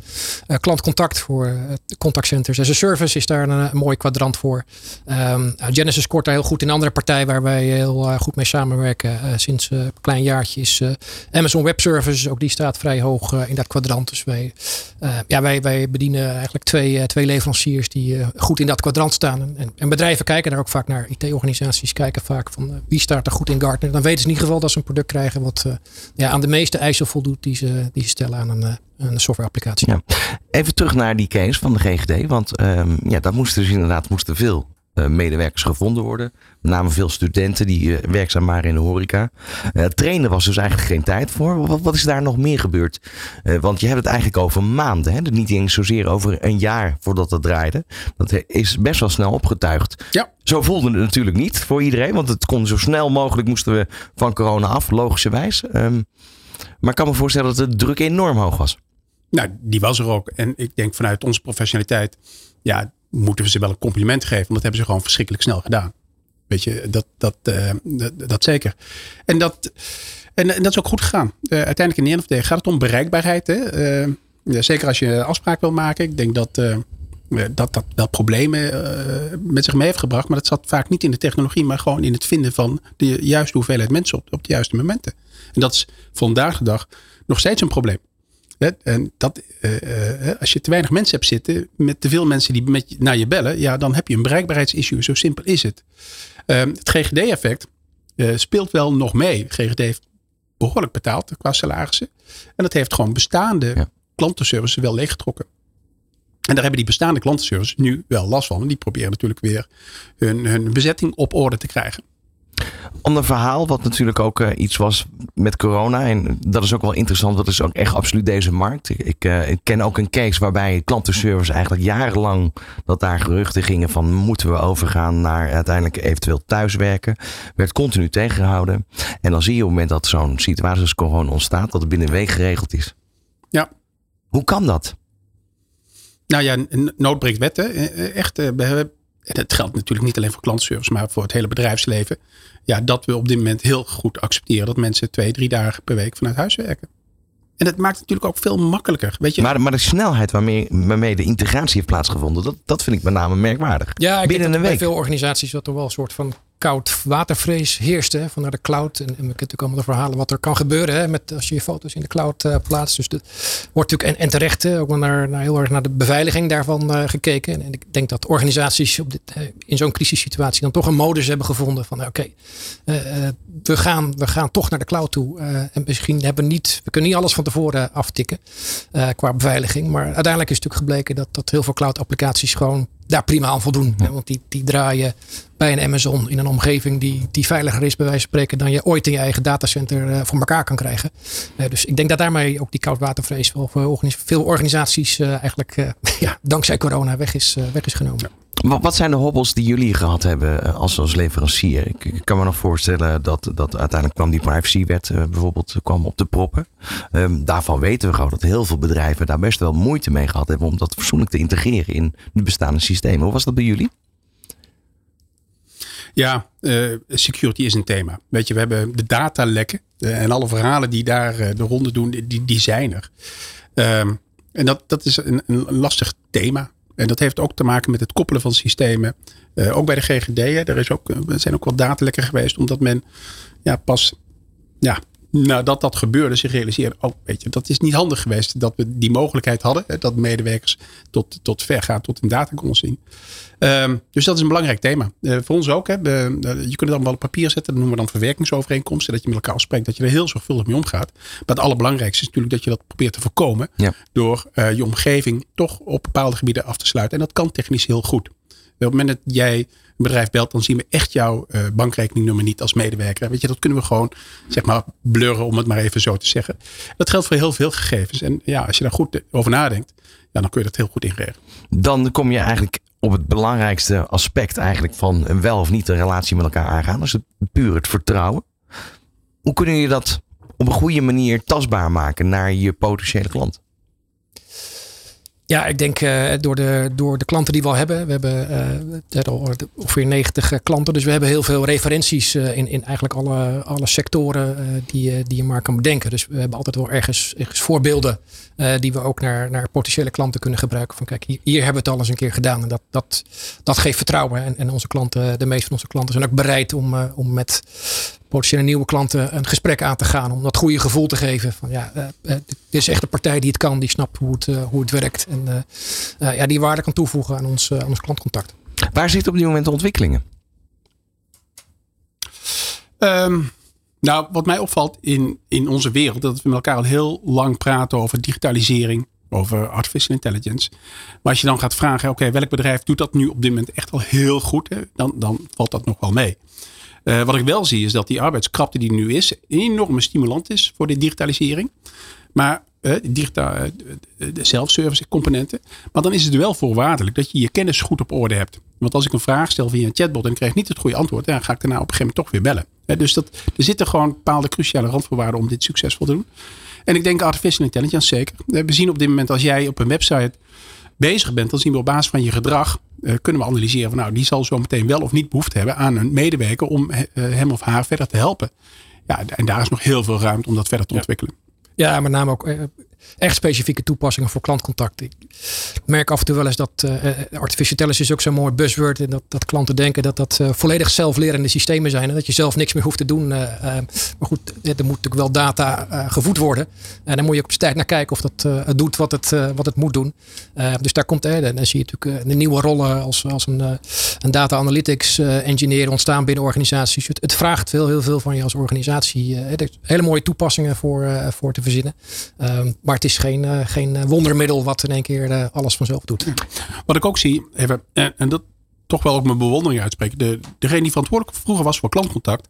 klantcontact, voor contactcenters as a service is daar een, mooi kwadrant voor. Ehm, nou, Genesis scoort daar heel goed in. Een andere partij waar wij heel goed mee samenwerken sinds een klein jaartje is Amazon Web Services. Ook die staat vrij hoog in dat kwadrant. Dus wij, ja, wij, wij bedienen eigenlijk twee, twee leveranciers die goed in dat kwadrant staan. En, en bedrijven kijken daar ook vaak naar. IT-organisaties kijken vaak van wie staat er goed in Gartner. Dan weten ze in ieder geval dat ze een product krijgen wat ja, aan de meeste eisen voldoet die ze, die ze stellen aan een, een softwareapplicatie. Ja. Even terug naar die case van de GGD. Want um, ja, daar moesten dus inderdaad moesten veel medewerkers gevonden worden. Met name veel studenten die uh, werkzaam waren in de horeca. Uh, trainen was dus eigenlijk geen tijd voor. Wat, wat is daar nog meer gebeurd? want je hebt het eigenlijk over maanden. Hè? Niet eens zozeer over een jaar voordat het draaide. Dat is best wel snel opgetuigd. Ja. Zo voelde het natuurlijk niet voor iedereen. Want het kon zo snel mogelijk moesten we van corona af, logischerwijs. Um, maar ik kan me voorstellen dat de druk enorm hoog was. Nou, die was er ook. En ik denk vanuit onze professionaliteit. Ja, moeten we ze wel een compliment geven. Want dat hebben ze gewoon verschrikkelijk snel gedaan. Weet je, dat, dat, uh, dat, zeker. En dat, en, dat is ook goed gegaan. Uh, uiteindelijk in de of day gaat het om bereikbaarheid. Hè? Uh, ja, zeker als je afspraak wil maken. Ik denk dat dat, dat wel problemen met zich mee heeft gebracht. Maar dat zat vaak niet in de technologie. Maar gewoon in het vinden van de juiste hoeveelheid mensen op, op de juiste momenten. En dat is vandaag de dag nog steeds een probleem. En dat, uh, als je te weinig mensen hebt zitten, met te veel mensen die met je, naar je bellen, ja, dan heb je een bereikbaarheidsissue. Zo simpel is het. Uh, het GGD-effect uh, speelt wel nog mee. GGD heeft behoorlijk betaald qua salarissen. En dat heeft gewoon bestaande ja. klantenservices wel leeggetrokken. En daar hebben die bestaande klantenservices nu wel last van. En die proberen natuurlijk weer hun, hun bezetting op orde te krijgen ander verhaal, wat natuurlijk ook uh, iets was met corona. En dat is ook wel interessant. Dat is ook echt absoluut deze markt. Ik, uh, ik ken ook een case waarbij klantenservice eigenlijk jarenlang. dat daar geruchten gingen van moeten we overgaan naar uiteindelijk eventueel thuiswerken. Werd continu tegengehouden. En dan zie je op het moment dat zo'n situatie als corona ontstaat. dat het binnen een week geregeld is. Ja. Hoe kan dat? Nou ja, nood breekt wetten. Eh, echt, we dat geldt natuurlijk niet alleen voor klantenservice, maar voor het hele bedrijfsleven. Ja, dat we op dit moment heel goed accepteren dat mensen twee, drie dagen per week vanuit huis werken. En dat maakt het natuurlijk ook veel makkelijker. Weet je? Maar, maar de snelheid waarmee, waarmee de integratie heeft plaatsgevonden, dat, dat vind ik met name merkwaardig. Ja, ik Binnen een week. Bij veel organisaties dat er wel een soort van koud watervrees heerste vanuit de cloud. En, en we kunnen natuurlijk allemaal de verhalen wat er kan gebeuren hè, met, als je je foto's in de cloud uh, plaatst. Dus dat wordt natuurlijk en, en terecht ook wel naar, naar, heel erg naar de beveiliging daarvan uh, gekeken. En, ik denk dat organisaties op dit, uh, in zo'n crisissituatie dan toch een modus hebben gevonden van oké, okay, we, gaan, we gaan toch naar de cloud toe. en misschien hebben niet, we kunnen niet alles van tevoren aftikken qua beveiliging. Maar uiteindelijk is natuurlijk gebleken dat, dat heel veel cloud applicaties gewoon daar prima aan voldoen. Ja. Want die, die draaien bij een Amazon in een omgeving die, die veiliger is, bij wijze van spreken, dan je ooit in je eigen datacenter uh, voor elkaar kan krijgen. Uh, dus ik denk dat daarmee ook die koudwatervrees voor veel organisaties eigenlijk ja, dankzij corona weg is, weg is genomen. Wat, wat zijn de hobbels die jullie gehad hebben als, als leverancier? Ik, ik, kan me nog voorstellen dat, dat uiteindelijk kwam die privacywet bijvoorbeeld kwam op de proppen. Um, daarvan weten we gewoon dat heel veel bedrijven daar best wel moeite mee gehad hebben om dat fatsoenlijk te integreren in de bestaande systemen. Hoe was dat bij jullie? Ja, uh, security is een thema. Weet je, we hebben de datalekken uh, en alle verhalen die daar uh, de ronde doen, die, die zijn er. Um, en dat, dat is een, een, lastig thema. En dat heeft ook te maken met het koppelen van systemen. ook bij de GGD, er, is ook, zijn ook wel datalekken geweest, omdat men ja, pas ja, nadat dat gebeurde zich realiseerde, oh weet je, dat is niet handig geweest dat we die mogelijkheid hadden. Hè, dat medewerkers tot, tot ver gaan, tot in data konden zien. Um, dus dat is een belangrijk thema. Uh, voor ons ook. Hè, we, uh, je kunt het allemaal op papier zetten. Dat noemen we dan verwerkingsovereenkomsten. Dat je met elkaar afspreekt. Dat je er heel zorgvuldig mee omgaat. Maar het allerbelangrijkste is natuurlijk dat je dat probeert te voorkomen. Ja. Door uh, je omgeving toch op bepaalde gebieden af te sluiten. En dat kan technisch heel goed. Op het moment dat jij een bedrijf belt, dan zien we echt jouw uh, bankrekeningnummer niet als medewerker. Weet je, dat kunnen we gewoon, zeg maar, blurren, om het maar even zo te zeggen. Dat geldt voor heel veel gegevens. En ja, als je daar goed over nadenkt, ja, dan kun je dat heel goed inregelen. Dan kom je eigenlijk op het belangrijkste aspect eigenlijk van een wel of niet een relatie met elkaar aangaan. Dat is het, puur het vertrouwen. Hoe kunnen je dat op een goede manier tastbaar maken naar je potentiële klant? Ja, ik denk uh, door, de, door de klanten die we al hebben. We hebben uh, ongeveer 90 eh, klanten. Dus we hebben heel veel referenties in, in eigenlijk alle, alle sectoren die, die je maar kan bedenken. Dus we hebben altijd wel ergens, ergens voorbeelden die we ook naar, naar potentiële klanten kunnen gebruiken. Van kijk, hier, hier hebben we het al eens een keer gedaan. En dat, dat, dat geeft vertrouwen. En, en onze klanten, de meeste van onze klanten zijn ook bereid om, om met potentiële nieuwe klanten een gesprek aan te gaan. Om dat goede gevoel te geven. Van ja, uh, dit is echt een partij die het kan, die snapt hoe het, uh, hoe het werkt. En uh, ja, die waarde kan toevoegen aan ons, aan ons klantcontact. Waar zitten op dit moment de ontwikkelingen? Um, Nou, wat mij opvalt in, in onze wereld, dat we met elkaar al heel lang praten over digitalisering, over artificial intelligence. Maar als je dan gaat vragen, oké, welk bedrijf doet dat nu op dit moment echt al heel goed, hè, dan, dan valt dat nog wel mee. Uh, wat ik wel zie is dat die arbeidskrapte die nu is, een enorme stimulant is voor de digitalisering. Maar uh, digita, uh, de self-service componenten. Maar dan is het wel voorwaardelijk dat je je kennis goed op orde hebt. Want als ik een vraag stel via een chatbot en ik krijg niet het goede antwoord, dan ga ik daarna op een gegeven moment toch weer bellen. Dus dat, er zitten gewoon bepaalde cruciale randvoorwaarden om dit succesvol te doen. En ik denk artificial intelligence zeker. We zien op dit moment als jij op een website bezig bent, dan zien we op basis van je gedrag, kunnen we analyseren van nou, die zal zo meteen wel of niet behoefte hebben aan een medewerker om uh, hem of haar verder te helpen. Ja, en daar is nog heel veel ruimte om dat verder te ontwikkelen. Ja, met name ook echt specifieke toepassingen voor klantcontact. Ik merk af en toe wel eens dat uh, artificial intelligence is ook zo'n mooi buzzword. En dat, dat klanten denken dat dat volledig zelflerende systemen zijn. En dat je zelf niks meer hoeft te doen. Maar goed, er moet natuurlijk wel data gevoed worden. En dan moet je op tijd naar kijken of dat het doet wat het, wat het moet doen. dus daar komt, dan zie je natuurlijk de nieuwe rollen als, als een, een data analytics engineer ontstaan binnen organisaties. Het, vraagt veel, heel veel van je als organisatie. er hele mooie toepassingen voor, voor te verzinnen. maar maar het is geen, uh, geen wondermiddel wat in één keer uh, alles vanzelf doet. Wat ik ook zie, even, en, dat toch wel ook mijn bewondering uitspreken. De, degene die verantwoordelijk vroeger was voor klantcontact.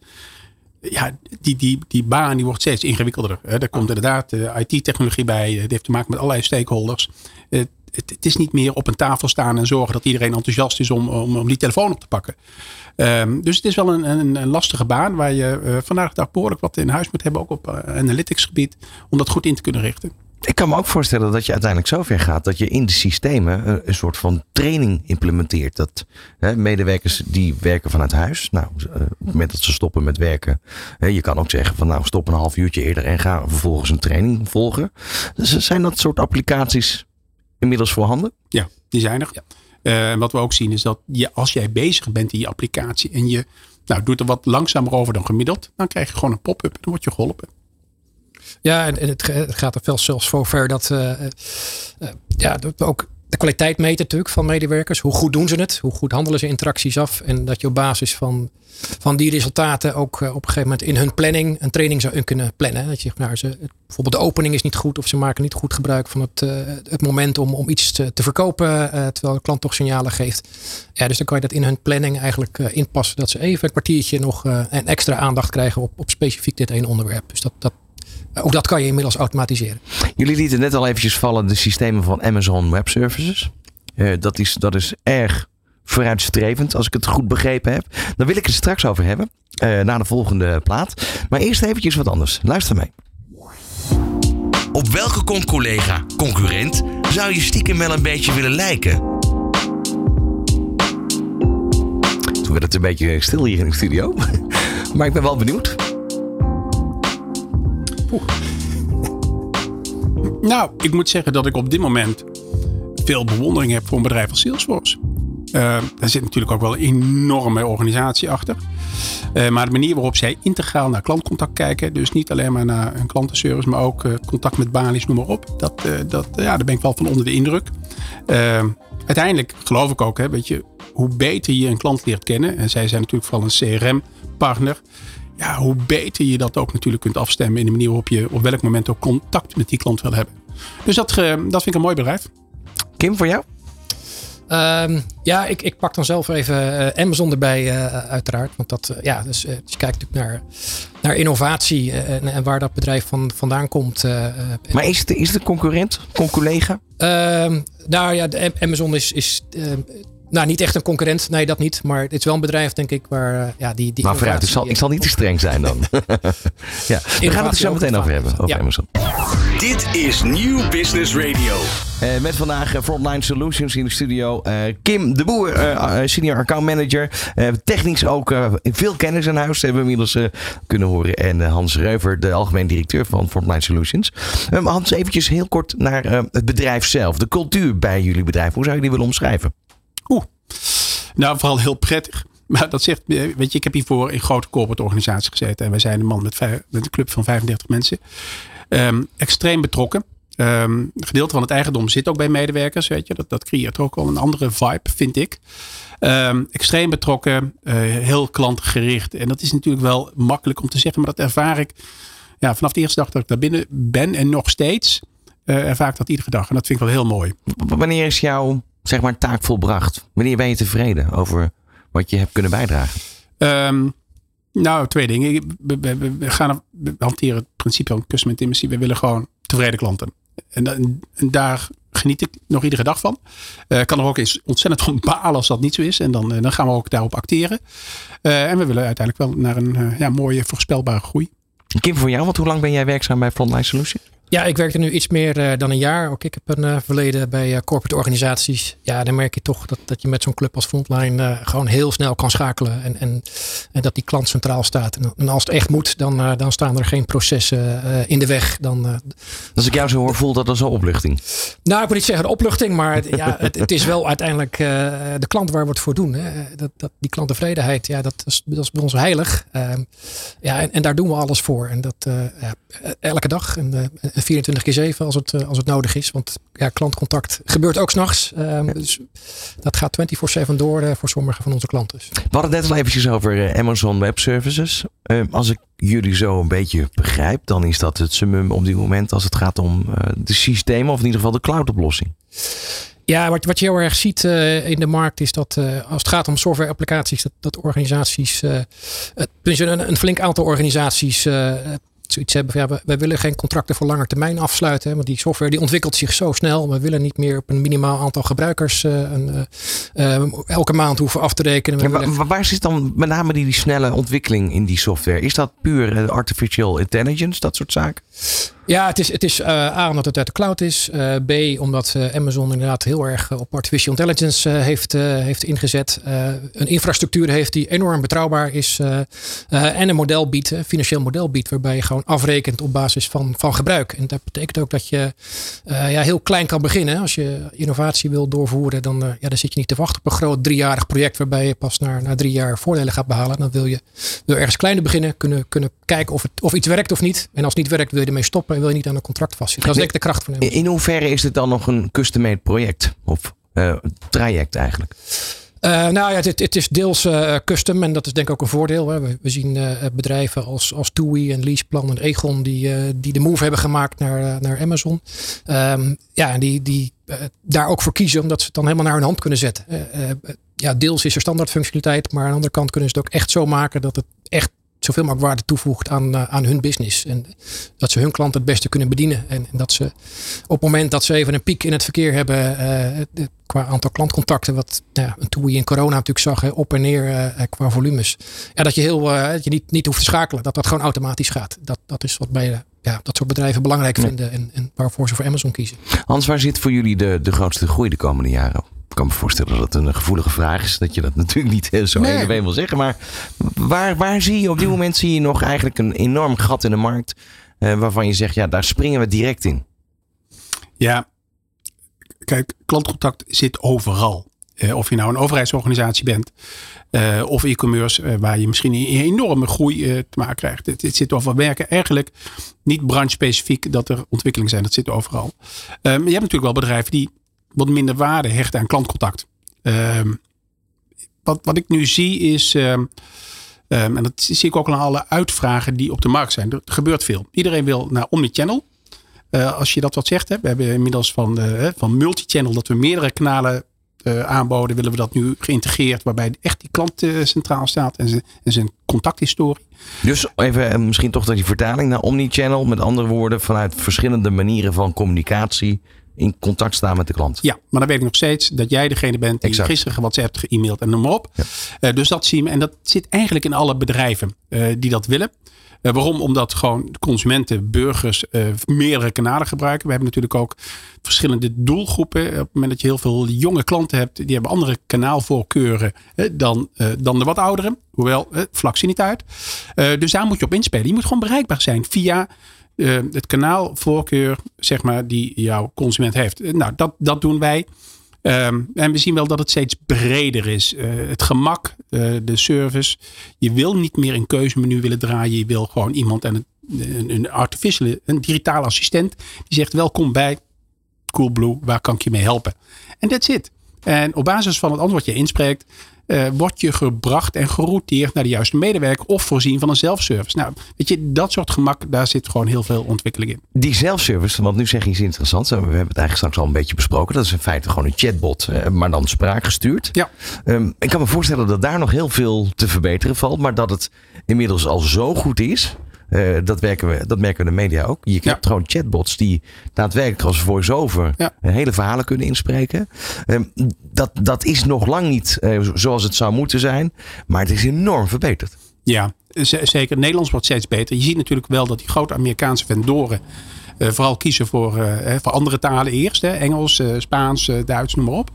Ja, die, die, die baan die wordt steeds ingewikkelder. Er komt inderdaad IT-technologie bij. Het heeft te maken met allerlei stakeholders. Het, het, is niet meer op een tafel staan en zorgen dat iedereen enthousiast is om, om, om die telefoon op te pakken. Um, dus het is wel een, een, lastige baan waar je vandaag de dag behoorlijk wat in huis moet hebben, ook op analytics gebied, om dat goed in te kunnen richten. Ik kan me ook voorstellen dat je uiteindelijk zover gaat dat je in de systemen een, een soort van training implementeert. Dat hè, medewerkers die werken vanuit huis, nou, op het moment dat ze stoppen met werken, hè, je kan ook zeggen van nou stop een half uurtje eerder en ga vervolgens een training volgen. Dus zijn dat soort applicaties inmiddels voorhanden? Ja, die zijn er. Ja. Uh, en wat we ook zien is dat je, als jij bezig bent in je applicatie en je nou, doet er wat langzamer over dan gemiddeld, dan krijg je gewoon een pop-up en dan word je geholpen. Ja, en, en het, gaat er zelfs zo ver dat, uh, uh, ja, dat we ook de kwaliteit meten natuurlijk van medewerkers. Hoe goed doen ze het? Hoe goed handelen ze interacties af? En dat je op basis van, van die resultaten ook op een gegeven moment in hun planning een training zou kunnen plannen. Dat je nou, ze, bijvoorbeeld de opening is niet goed of ze maken niet goed gebruik van het, het moment om, om iets te, te verkopen terwijl de klant toch signalen geeft. Ja, dus dan kan je dat in hun planning eigenlijk inpassen. Dat ze even een kwartiertje nog een extra aandacht krijgen op, op specifiek dit ene onderwerp. Dus dat, dat, ook dat kan je inmiddels automatiseren. Jullie lieten net al eventjes vallen de systemen van Amazon Web Services. Uh, dat, is, dat is erg vooruitstrevend, als ik het goed begrepen heb. Daar wil ik het straks over hebben, uh, na de volgende plaat. Maar eerst eventjes wat anders. Luister mee. Op welke con-collega, concurrent, zou je stiekem wel een beetje willen lijken? Toen werd het een beetje stil hier in de studio. maar ik ben wel benieuwd. Nou, ik moet zeggen dat ik op dit moment veel bewondering heb voor een bedrijf als Salesforce. Uh, daar zit natuurlijk ook wel een enorme organisatie achter. Uh, maar de manier waarop zij integraal naar klantcontact kijken, dus niet alleen maar naar een klantenservice, maar ook uh, contact met balies, noem maar op. Dat, dat, ja, daar ben ik wel van onder de indruk. uiteindelijk geloof ik ook, hè, weet je, hoe beter je een klant leert kennen, en zij zijn natuurlijk vooral een CRM-partner, ja, hoe beter je dat ook natuurlijk kunt afstemmen in de manier waarop je op welk moment ook contact met die klant wil hebben. Dus dat, dat vind ik een mooi bedrijf. Kim, voor jou? Um, ja, ik, ik pak dan zelf even uh, Amazon erbij, uh, uiteraard. Want dat, uh, ja, dus, je kijkt natuurlijk naar, naar innovatie en, en, waar dat bedrijf van, vandaan komt. maar is het, is het een concurrent, conculega? Ehm, nou ja, de Amazon is, is nou, niet echt een concurrent. Nee, dat niet. Maar het is wel een bedrijf, denk ik, waar ja, die, die. Maar vooruit, ik zal, ik zal niet te streng zijn dan. ja, we gaan het er zo meteen over hebben. Over ja. Amazon. Dit is Nieuw Business Radio. Uh, met vandaag Frontline Solutions in de studio. Uh, Kim de Boer, uh, senior account manager. technisch ook veel kennis in huis, hebben we inmiddels kunnen horen. En Hans Reuver, de algemeen directeur van Frontline Solutions. Hans, eventjes heel kort naar het bedrijf zelf. De cultuur bij jullie bedrijf. Hoe zou je die willen omschrijven? Oeh, nou vooral heel prettig. Maar dat zegt, weet je, ik heb hiervoor in grote corporate organisaties gezeten. En wij zijn een man met, met een club van 35 mensen. Um, extreem betrokken. Ehm, gedeelte van het eigendom zit ook bij medewerkers. Weet je. Dat, dat creëert ook wel een andere vibe, vind ik. Ehm, extreem betrokken, uh, heel klantgericht. En dat is natuurlijk wel makkelijk om te zeggen, maar dat ervaar ik ja, vanaf de eerste dag dat ik daar binnen ben en nog steeds. Uh, ervaar ik dat iedere dag. En dat vind ik wel heel mooi. Wanneer is jouw zeg maar, taak volbracht? Wanneer ben je tevreden over wat je hebt kunnen bijdragen? Um, nou, twee dingen. We, we, we gaan we hanteren het principe van customer intimacy. We willen gewoon tevreden klanten. En, en, en daar geniet ik nog iedere dag van. Uh, kan er ook eens ontzettend van balen als dat niet zo is. En dan, uh, dan gaan we ook daarop acteren. Uh, en we willen uiteindelijk wel naar een ja, mooie voorspelbare groei. Kim, voor jou, want hoe lang ben jij werkzaam bij Frontline Solutions? Ja, ik werkte nu iets meer uh, dan een jaar. Ook ik heb een uh, verleden bij uh, corporate organisaties. Ja, dan merk je toch dat, dat je met zo'n club als Frontline gewoon heel snel kan schakelen. En, en, en dat die klant centraal staat. En, en als het echt moet, dan, dan staan er geen processen in de weg. Dan, als ik jou zo hoor, voelt dat als een opluchting? Nou, ik wil niet zeggen opluchting. Maar het, ja, het, het, is wel uiteindelijk de klant waar we het voor doen. Hè. Dat, dat, die klanttevredenheid, ja, dat, is, dat is bij ons heilig. Ehm, ja, en, en, daar doen we alles voor. En dat ja, elke dag. En, 24 keer 7 als het, eh, als het nodig is. Want ja, klantcontact gebeurt ook s'nachts. Um, Dus dat gaat 24-7 door uh, voor sommige van onze klanten. We hadden het net al eventjes over uh, Amazon Web Services. Uh, als ik jullie zo een beetje begrijp, dan is dat het summum op dit moment als het gaat om de systemen of in ieder geval de cloud-oplossing. Ja, wat, wat je heel erg ziet uh, in de markt is dat uh, als het gaat om software applicaties, dat, dat organisaties, uh, een, een flink aantal organisaties zoiets hebben van ja, we, wij willen geen contracten voor lange termijn afsluiten. Hè, want die software die ontwikkelt zich zo snel. We willen niet meer op een minimaal aantal gebruikers uh, een, uh, elke maand hoeven af te rekenen. Ja, willen... waar zit dan met name die, die snelle ontwikkeling in die software? Is dat puur artificial intelligence, dat soort zaken? Ja, het is, het is uh, A, omdat het uit de cloud is. Uh, B, omdat uh, Amazon inderdaad heel erg op artificial intelligence heeft, heeft ingezet. een infrastructuur heeft die enorm betrouwbaar is. en een model biedt, een financieel model biedt, waarbij je gewoon afrekent op basis van, van gebruik. En dat betekent ook dat je ja, heel klein kan beginnen. Als je innovatie wil doorvoeren, dan, ja, dan zit je niet te wachten op een groot driejarig project waarbij je pas na, na drie jaar voordelen gaat behalen. Dan wil je wil ergens kleiner beginnen, kunnen, kunnen kijken of, het, of iets werkt of niet. En als het niet werkt, wil je ermee stoppen wil je niet aan een contract vastzitten. Dat is denk ik de kracht van hem. In hoeverre is het dan nog een custom-made project of uh, traject eigenlijk? Uh, nou ja, het, het, is deels uh, custom en dat is denk ik ook een voordeel. Hè. We, we, zien uh, bedrijven als, als TUI en Leaseplan en Egon die, die de move hebben gemaakt naar, naar Amazon. Um, ja, die, die daar ook voor kiezen omdat ze het dan helemaal naar hun hand kunnen zetten. ja, deels is er standaard functionaliteit, maar aan de andere kant kunnen ze het ook echt zo maken dat het echt zoveel mogelijk waarde toevoegt aan, uh, aan hun business. En dat ze hun klant het beste kunnen bedienen. En, en, dat ze op het moment dat ze even een piek in het verkeer hebben, uh, qua aantal klantcontacten, wat ja, toen we in corona natuurlijk zag, hè, op en neer uh, qua volumes. Ja, dat je heel dat je niet, niet hoeft te schakelen, dat dat gewoon automatisch gaat. Dat, dat is wat bij ja, dat soort bedrijven belangrijk vinden en, en waarvoor ze voor Amazon kiezen. Hans, waar zit voor jullie de, de grootste groei de komende jaren? Ik kan me voorstellen dat het een gevoelige vraag is. Dat je dat natuurlijk niet zo nee. één wil zeggen. Maar waar, waar zie je op dit moment zie je nog eigenlijk een enorm gat in de markt. Uh, waarvan je zegt, ja, daar springen we direct in. Ja, kijk, klantcontact zit overal. Uh, of je nou een overheidsorganisatie bent. Uh, of e-commerce, waar je misschien een enorme groei te maken krijgt. Het, het zit overal. We werken eigenlijk niet branche-specifiek dat er ontwikkelingen zijn. Dat zit overal. je hebt natuurlijk wel bedrijven die wat minder waarde hechten aan klantcontact. Um, wat, wat ik nu zie is, um, um, en dat zie ik ook aan alle uitvragen die op de markt zijn. Er gebeurt veel. Iedereen wil naar omnichannel. Uh, als je dat wat zegt, hè, we hebben inmiddels van, uh, van multichannel dat we meerdere kanalen uh, aanboden, willen we dat nu geïntegreerd, waarbij echt die klant centraal staat en en zijn contacthistorie. Dus even misschien toch dat die vertaling naar omnichannel, met andere woorden, vanuit verschillende manieren van communicatie in contact staan met de klant. Ja, maar dan weet ik nog steeds dat jij degene bent die exact. gisteren WhatsApp ge-mailed en noem maar op. Ja. Uh, dus dat zien we. En dat zit eigenlijk in alle bedrijven uh, die dat willen. Uh, waarom? Omdat gewoon consumenten, burgers meerdere kanalen gebruiken. We hebben natuurlijk ook verschillende doelgroepen. Op het moment dat je heel veel jonge klanten hebt, die hebben andere kanaalvoorkeuren dan, dan de wat ouderen. Hoewel, vlak zie niet uit. dus daar moet je op inspelen. Je moet gewoon bereikbaar zijn via uh, het kanaalvoorkeur, zeg maar, die jouw consument heeft. Nou, dat, dat doen wij. Um, en we zien wel dat het steeds breder is. Uh, het gemak, de service. Je wil niet meer een keuzemenu willen draaien. Je wil gewoon iemand en een, een een digitale assistent. Die zegt welkom bij Coolblue, waar kan ik je mee helpen? En that's it. En op basis van het antwoord je inspreekt, uh, word je gebracht en gerouteerd naar de juiste medewerker of voorzien van een zelfservice. Nou, weet je, dat soort gemak, daar zit gewoon heel veel ontwikkeling in. Die zelfservice, want nu zeg je iets interessants. We hebben het eigenlijk straks al een beetje besproken. Dat is in feite gewoon een chatbot, uh, maar dan spraakgestuurd. Ja. Um, ik kan me voorstellen dat daar nog heel veel te verbeteren valt, maar dat het inmiddels al zo goed is uh, dat, werken we, dat merken we in de media ook. Je hebt ja. gewoon chatbots die daadwerkelijk als voice-over ja. hele verhalen kunnen inspreken. Uh, dat, dat is nog lang niet uh, zoals het zou moeten zijn. Maar het is enorm verbeterd. Ja, zeker. Nederlands wordt steeds beter. Je ziet natuurlijk wel dat die grote Amerikaanse vendoren uh, vooral kiezen voor, uh, voor andere talen eerst. Hè, Engels, uh, Spaans, Duits, noem maar op.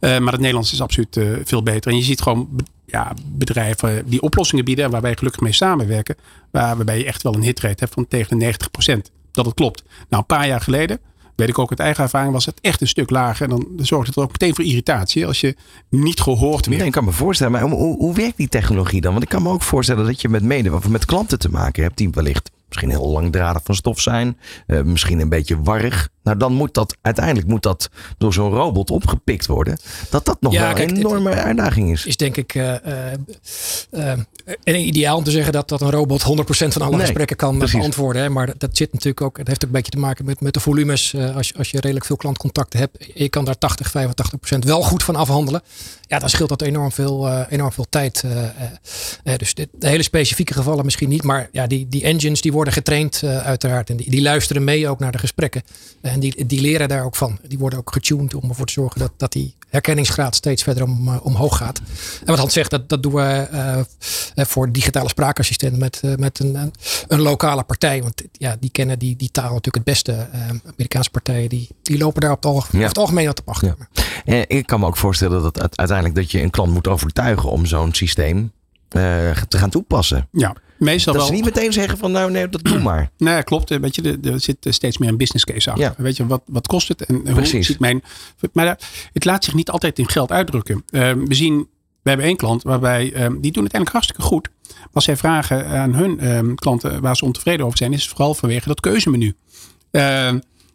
maar het Nederlands is absoluut veel beter. En je ziet gewoon ja, bedrijven die oplossingen bieden. En waar wij gelukkig mee samenwerken. Waar, waarbij je echt wel een hitrate hebt van tegen de 90%. Dat het klopt. Nou, een paar jaar geleden weet ik ook uit eigen ervaring, was het echt een stuk lager. En dan zorgt het er ook meteen voor irritatie als je niet gehoord. Nee, ik kan me voorstellen, maar hoe, hoe, werkt die technologie dan? Want ik kan me ook voorstellen dat je met mede, of met klanten te maken hebt die wellicht misschien heel langdradig van stof zijn, uh, misschien een beetje warrig. Nou, dan moet dat uiteindelijk moet dat door zo'n robot opgepikt worden. Dat dat nog wel een enorme uitdaging is. Is denk ik uh, uh, en ideaal om te zeggen dat, dat een robot 100% van alle nee, gesprekken kan precies. beantwoorden. Hè? Maar dat zit natuurlijk ook, het heeft ook een beetje te maken met, met de volumes. als, je, als je redelijk veel klantcontacten hebt, je kan daar 80, 85% wel goed van afhandelen. Ja, dan scheelt dat enorm veel, enorm veel tijd. dus dit, de hele specifieke gevallen misschien niet. Maar ja, die, die engines die worden getraind uiteraard. En die, die luisteren mee ook naar de gesprekken. En die, die leren daar ook van. Die worden ook getuned om ervoor te zorgen dat, dat die herkenningsgraad steeds verder om, uh, omhoog gaat. En wat Hans zegt, dat, dat doen we uh, voor digitale spraakassistent met, uh, met een, een, lokale partij. Want ja, die kennen die, die taal natuurlijk het beste. Amerikaanse partijen die, die lopen daar op het, algemeen, ja. het algemeen wat op achter. Ja. ik kan me ook voorstellen dat uiteindelijk dat je een klant moet overtuigen om zo'n systeem te gaan toepassen. Ja. Meestal dat wel. ze niet meteen zeggen van nou nee, dat doe maar. Nee, klopt. Weet je, er zit steeds meer een business case achter. Ja. Weet je, wat, wat kost het? En Precies. hoe ziet mijn... Maar het laat zich niet altijd in geld uitdrukken. Uh, we zien, we hebben één klant waarbij, uh, die doen het eigenlijk hartstikke goed. Maar als zij vragen aan hun uh, klanten waar ze ontevreden over zijn, is het vooral vanwege dat keuzemenu.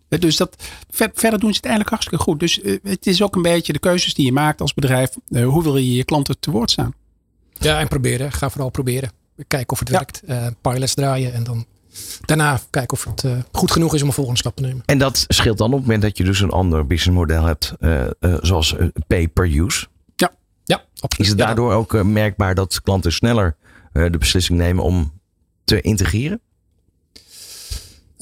dus dat, verder doen ze het eigenlijk hartstikke goed. Dus het is ook een beetje de keuzes die je maakt als bedrijf. hoe wil je je klanten te woord staan? Ja, en proberen. Ga vooral proberen kijken of het werkt. Uh, pilots draaien en dan daarna kijken of het uh, goed genoeg is om een volgende stap te nemen. En dat scheelt dan op het moment dat je dus een ander businessmodel hebt, uh, zoals pay per use. Ja, ja absoluut. Is het daardoor ook merkbaar dat klanten sneller de beslissing nemen om te integreren?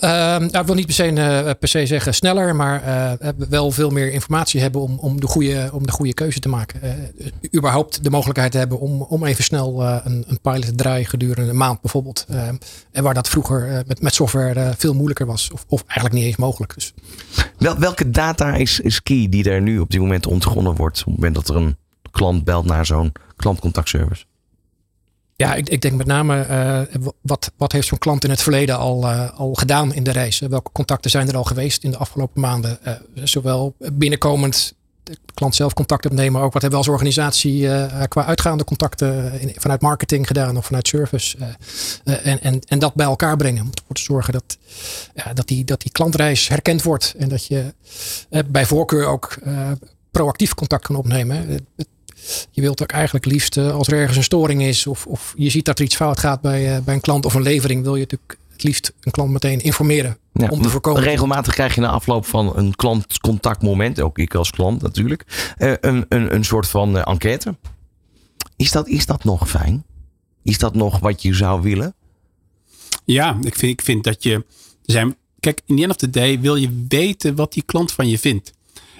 Uh, nou, ik wil niet per se, uh, per se zeggen sneller, maar uh, wel veel meer informatie hebben om, om, de, goede, om de goede keuze te maken. überhaupt de mogelijkheid hebben om, om even snel een, een pilot te draaien gedurende een maand bijvoorbeeld. Ehm, en waar dat vroeger met, met software veel moeilijker was, of, of eigenlijk niet eens mogelijk. Dus. Wel, welke data is, is key die er nu op dit moment ontgonnen wordt? Op het moment dat er een klant belt naar zo'n klantcontactservice? Ja, ik, ik denk met name uh, wat, wat heeft zo'n klant in het verleden al, uh, al gedaan in de reis? Welke contacten zijn er al geweest in de afgelopen maanden? Uh, zowel binnenkomend de klant zelf contact opnemen, maar ook wat hebben we als organisatie qua uitgaande contacten vanuit marketing gedaan of vanuit service. en, en, en dat bij elkaar brengen. Om ervoor te zorgen dat, dat, die, dat die klantreis herkend wordt. En dat je bij voorkeur ook proactief contact kan opnemen. Je wilt ook eigenlijk liefst eh, als er ergens een storing is of, of je ziet dat er iets fout gaat bij, uh, bij een klant of een levering, wil je natuurlijk het liefst een klant meteen informeren. Ja, om te voorkomen. Regelmatig krijg je na afloop van een klantcontactmoment, ook ik als klant natuurlijk, uh, een, een, een soort van uh, enquête. Is dat, is dat nog fijn? Is dat nog wat je zou willen? Ja, ik vind, ik vind dat je. Zijn, kijk, in the end of the day wil je weten wat die klant van je vindt.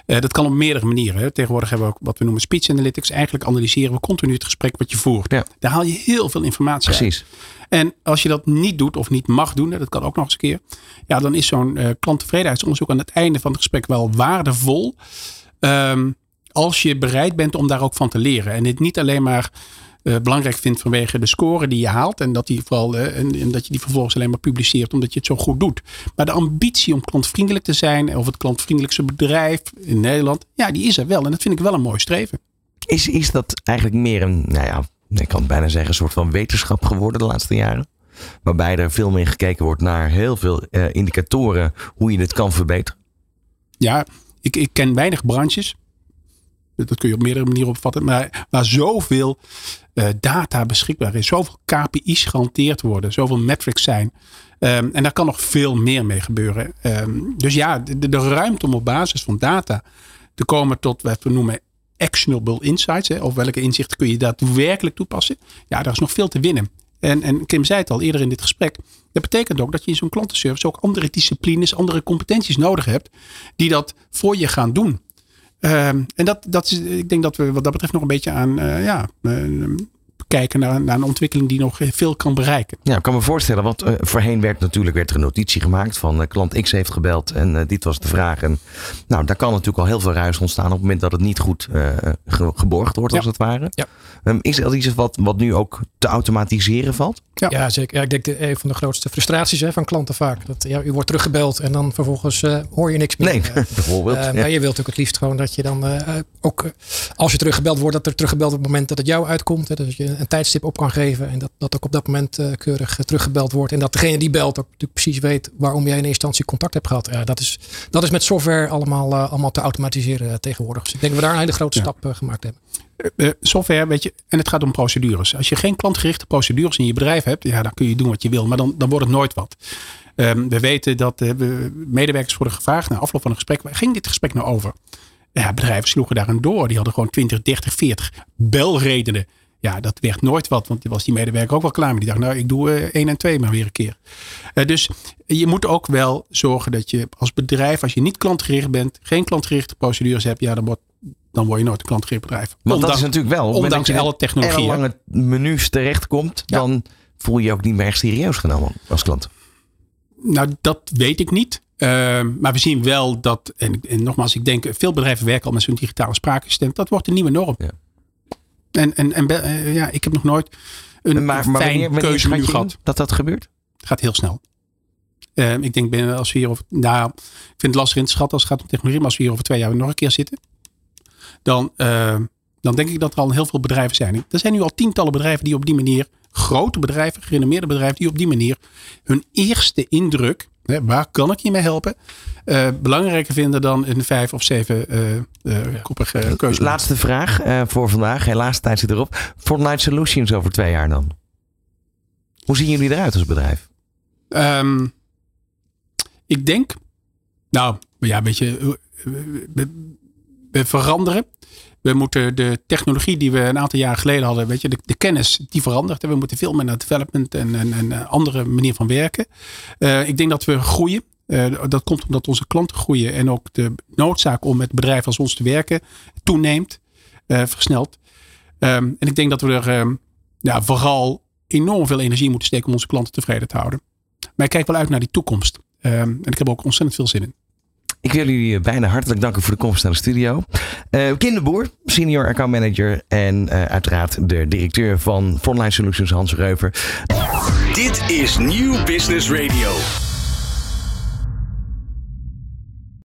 Uh, dat kan op meerdere manieren. Hè. Tegenwoordig hebben we ook wat we noemen speech analytics. Eigenlijk analyseren we continu het gesprek wat je voert. Ja. Daar haal je heel veel informatie Precies. uit. En als je dat niet doet of niet mag doen, dat kan ook nog eens een keer. Ja, dan is zo'n uh, klanttevredenheidsonderzoek aan het einde van het gesprek wel waardevol. Um, als je bereid bent om daar ook van te leren. En dit niet alleen maar uh, belangrijk vindt vanwege de score die je haalt. En dat, die vooral, uh, en, en, dat je die vervolgens alleen maar publiceert omdat je het zo goed doet. Maar de ambitie om klantvriendelijk te zijn. Of het klantvriendelijkste bedrijf in Nederland. Ja, die is er wel. En dat vind ik wel een mooi streven. Is, is dat eigenlijk meer een, nou ja, ik kan bijna zeggen, een soort van wetenschap geworden de laatste jaren? Waarbij er veel meer gekeken wordt naar heel veel eh, indicatoren hoe je het kan verbeteren. Ja, ik, ik ken weinig branches. Dat kun je op meerdere manieren opvatten. Maar waar zoveel uh, data beschikbaar is. Zoveel KPI's gehanteerd worden. Zoveel metrics zijn. Um, en daar kan nog veel meer mee gebeuren. Um, dus ja, de, ruimte om op basis van data te komen tot wat we noemen actionable insights. Of welke inzichten kun je daadwerkelijk toepassen. Ja, daar is nog veel te winnen. En, en Kim zei het al eerder in dit gesprek. Dat betekent ook dat je in zo'n klantenservice ook andere disciplines, andere competenties nodig hebt. Die dat voor je gaan doen. Um, en dat, dat is, ik denk dat we wat dat betreft nog een beetje aan uh, ja, uh, kijken naar, naar, een ontwikkeling die nog veel kan bereiken. Ja, ik kan me voorstellen, want uh, voorheen werd natuurlijk werd er een notitie gemaakt van klant X heeft gebeld en dit was de vraag. En nou, daar kan natuurlijk al heel veel ruis ontstaan op het moment dat het niet goed ge geborgd wordt, ja. als het ware. Ja. Um, is er iets wat, wat nu ook te automatiseren valt? Ja, ja zeker. Ja, ik denk dat een van de grootste frustraties hè, van klanten vaak. Dat ja, u wordt teruggebeld en dan vervolgens uh, hoor je niks meer. Nee, bijvoorbeeld. Uh, ja. Maar je wilt ook het liefst gewoon dat je dan uh, ook als je teruggebeld wordt, dat er teruggebeld op het moment dat het jou uitkomt. Hè, dat je een tijdstip op kan geven en dat, dat ook op dat moment keurig teruggebeld wordt. En dat degene die belt ook precies weet waarom jij in eerste instantie contact hebt gehad. Ja, dat, is, dat is met software allemaal, allemaal te automatiseren tegenwoordig. Dus ik denk dat we daar een hele grote stap gemaakt hebben. Software, weet je, en het gaat om procedures. Als je geen klantgerichte procedures in je bedrijf hebt, ja, dan kun je doen wat je wil, maar dan, dan wordt het nooit wat. Um, we weten dat uh, medewerkers worden gevraagd na afloop van een gesprek, waar ging dit gesprek nou over? Ja, bedrijven sloegen daar een door. Die hadden gewoon 20, 30, 40 belredenen. Ja, dat werd nooit wat, want was die medewerker ook wel klaar mee. Die dacht, nou, ik doe uh, één en twee maar weer een keer. Uh, dus je moet ook wel zorgen dat je als bedrijf, als je niet klantgericht bent, geen klantgerichte procedures hebt, ja, dan wordt dan word je nooit een klantgericht bedrijf. Want ondanks, dat is natuurlijk wel. Ondanks alle technologie. Als lange menus terechtkomt, ja. dan voel je je ook niet meer serieus genomen als klant. Nou, dat weet ik niet. Uh, maar we zien wel dat, en, en, nogmaals, ik denk, veel bedrijven werken al met zo'n digitale spraakassistent. Dat wordt een nieuwe norm. Ja. En, en, en uh, ja, ik heb nog nooit een maar, maar fijn wanneer, keuzemenu gehad. Dat dat gebeurt? Het gaat heel snel. Uh, ik denk binnen als we hier over, nou, ik vind het lastig in te schatten als het gaat om technologie, maar als we hier over twee jaar nog een keer zitten, dan, uh, dan denk ik dat er al heel veel bedrijven zijn. Er zijn nu al tientallen bedrijven die op die manier, grote bedrijven, gerenommeerde bedrijven, die op die manier hun eerste indruk, hè, waar kan ik je mee helpen, uh, belangrijker vinden dan een vijf of zeven uh, koppige keuze. Laatste vraag voor vandaag. Helaas, tijd zit erop. Fortnite Solutions over twee jaar dan? Hoe zien jullie eruit als bedrijf? Um, ik denk, nou ja, weet je, we veranderen. We moeten de technologie die we een aantal jaar geleden hadden, weet je, de, de kennis, die verandert. En we moeten veel meer naar development en een andere manier van werken. Uh, ik denk dat we groeien. Uh, dat komt omdat onze klanten groeien en ook de noodzaak om met bedrijven als ons te werken toeneemt, uh, versnelt. Um, en ik denk dat we er um, ja, vooral enorm veel energie moeten steken om onze klanten tevreden te houden. Maar ik kijk wel uit naar die toekomst. Um, en ik heb ook ontzettend veel zin in. Ik wil jullie bijna hartelijk danken voor de komst naar de studio. Uh, Kinderboer, senior account manager en uh, uiteraard de directeur van Frontline Solutions, Hans Reuver. Dit is Nieuw Business Radio.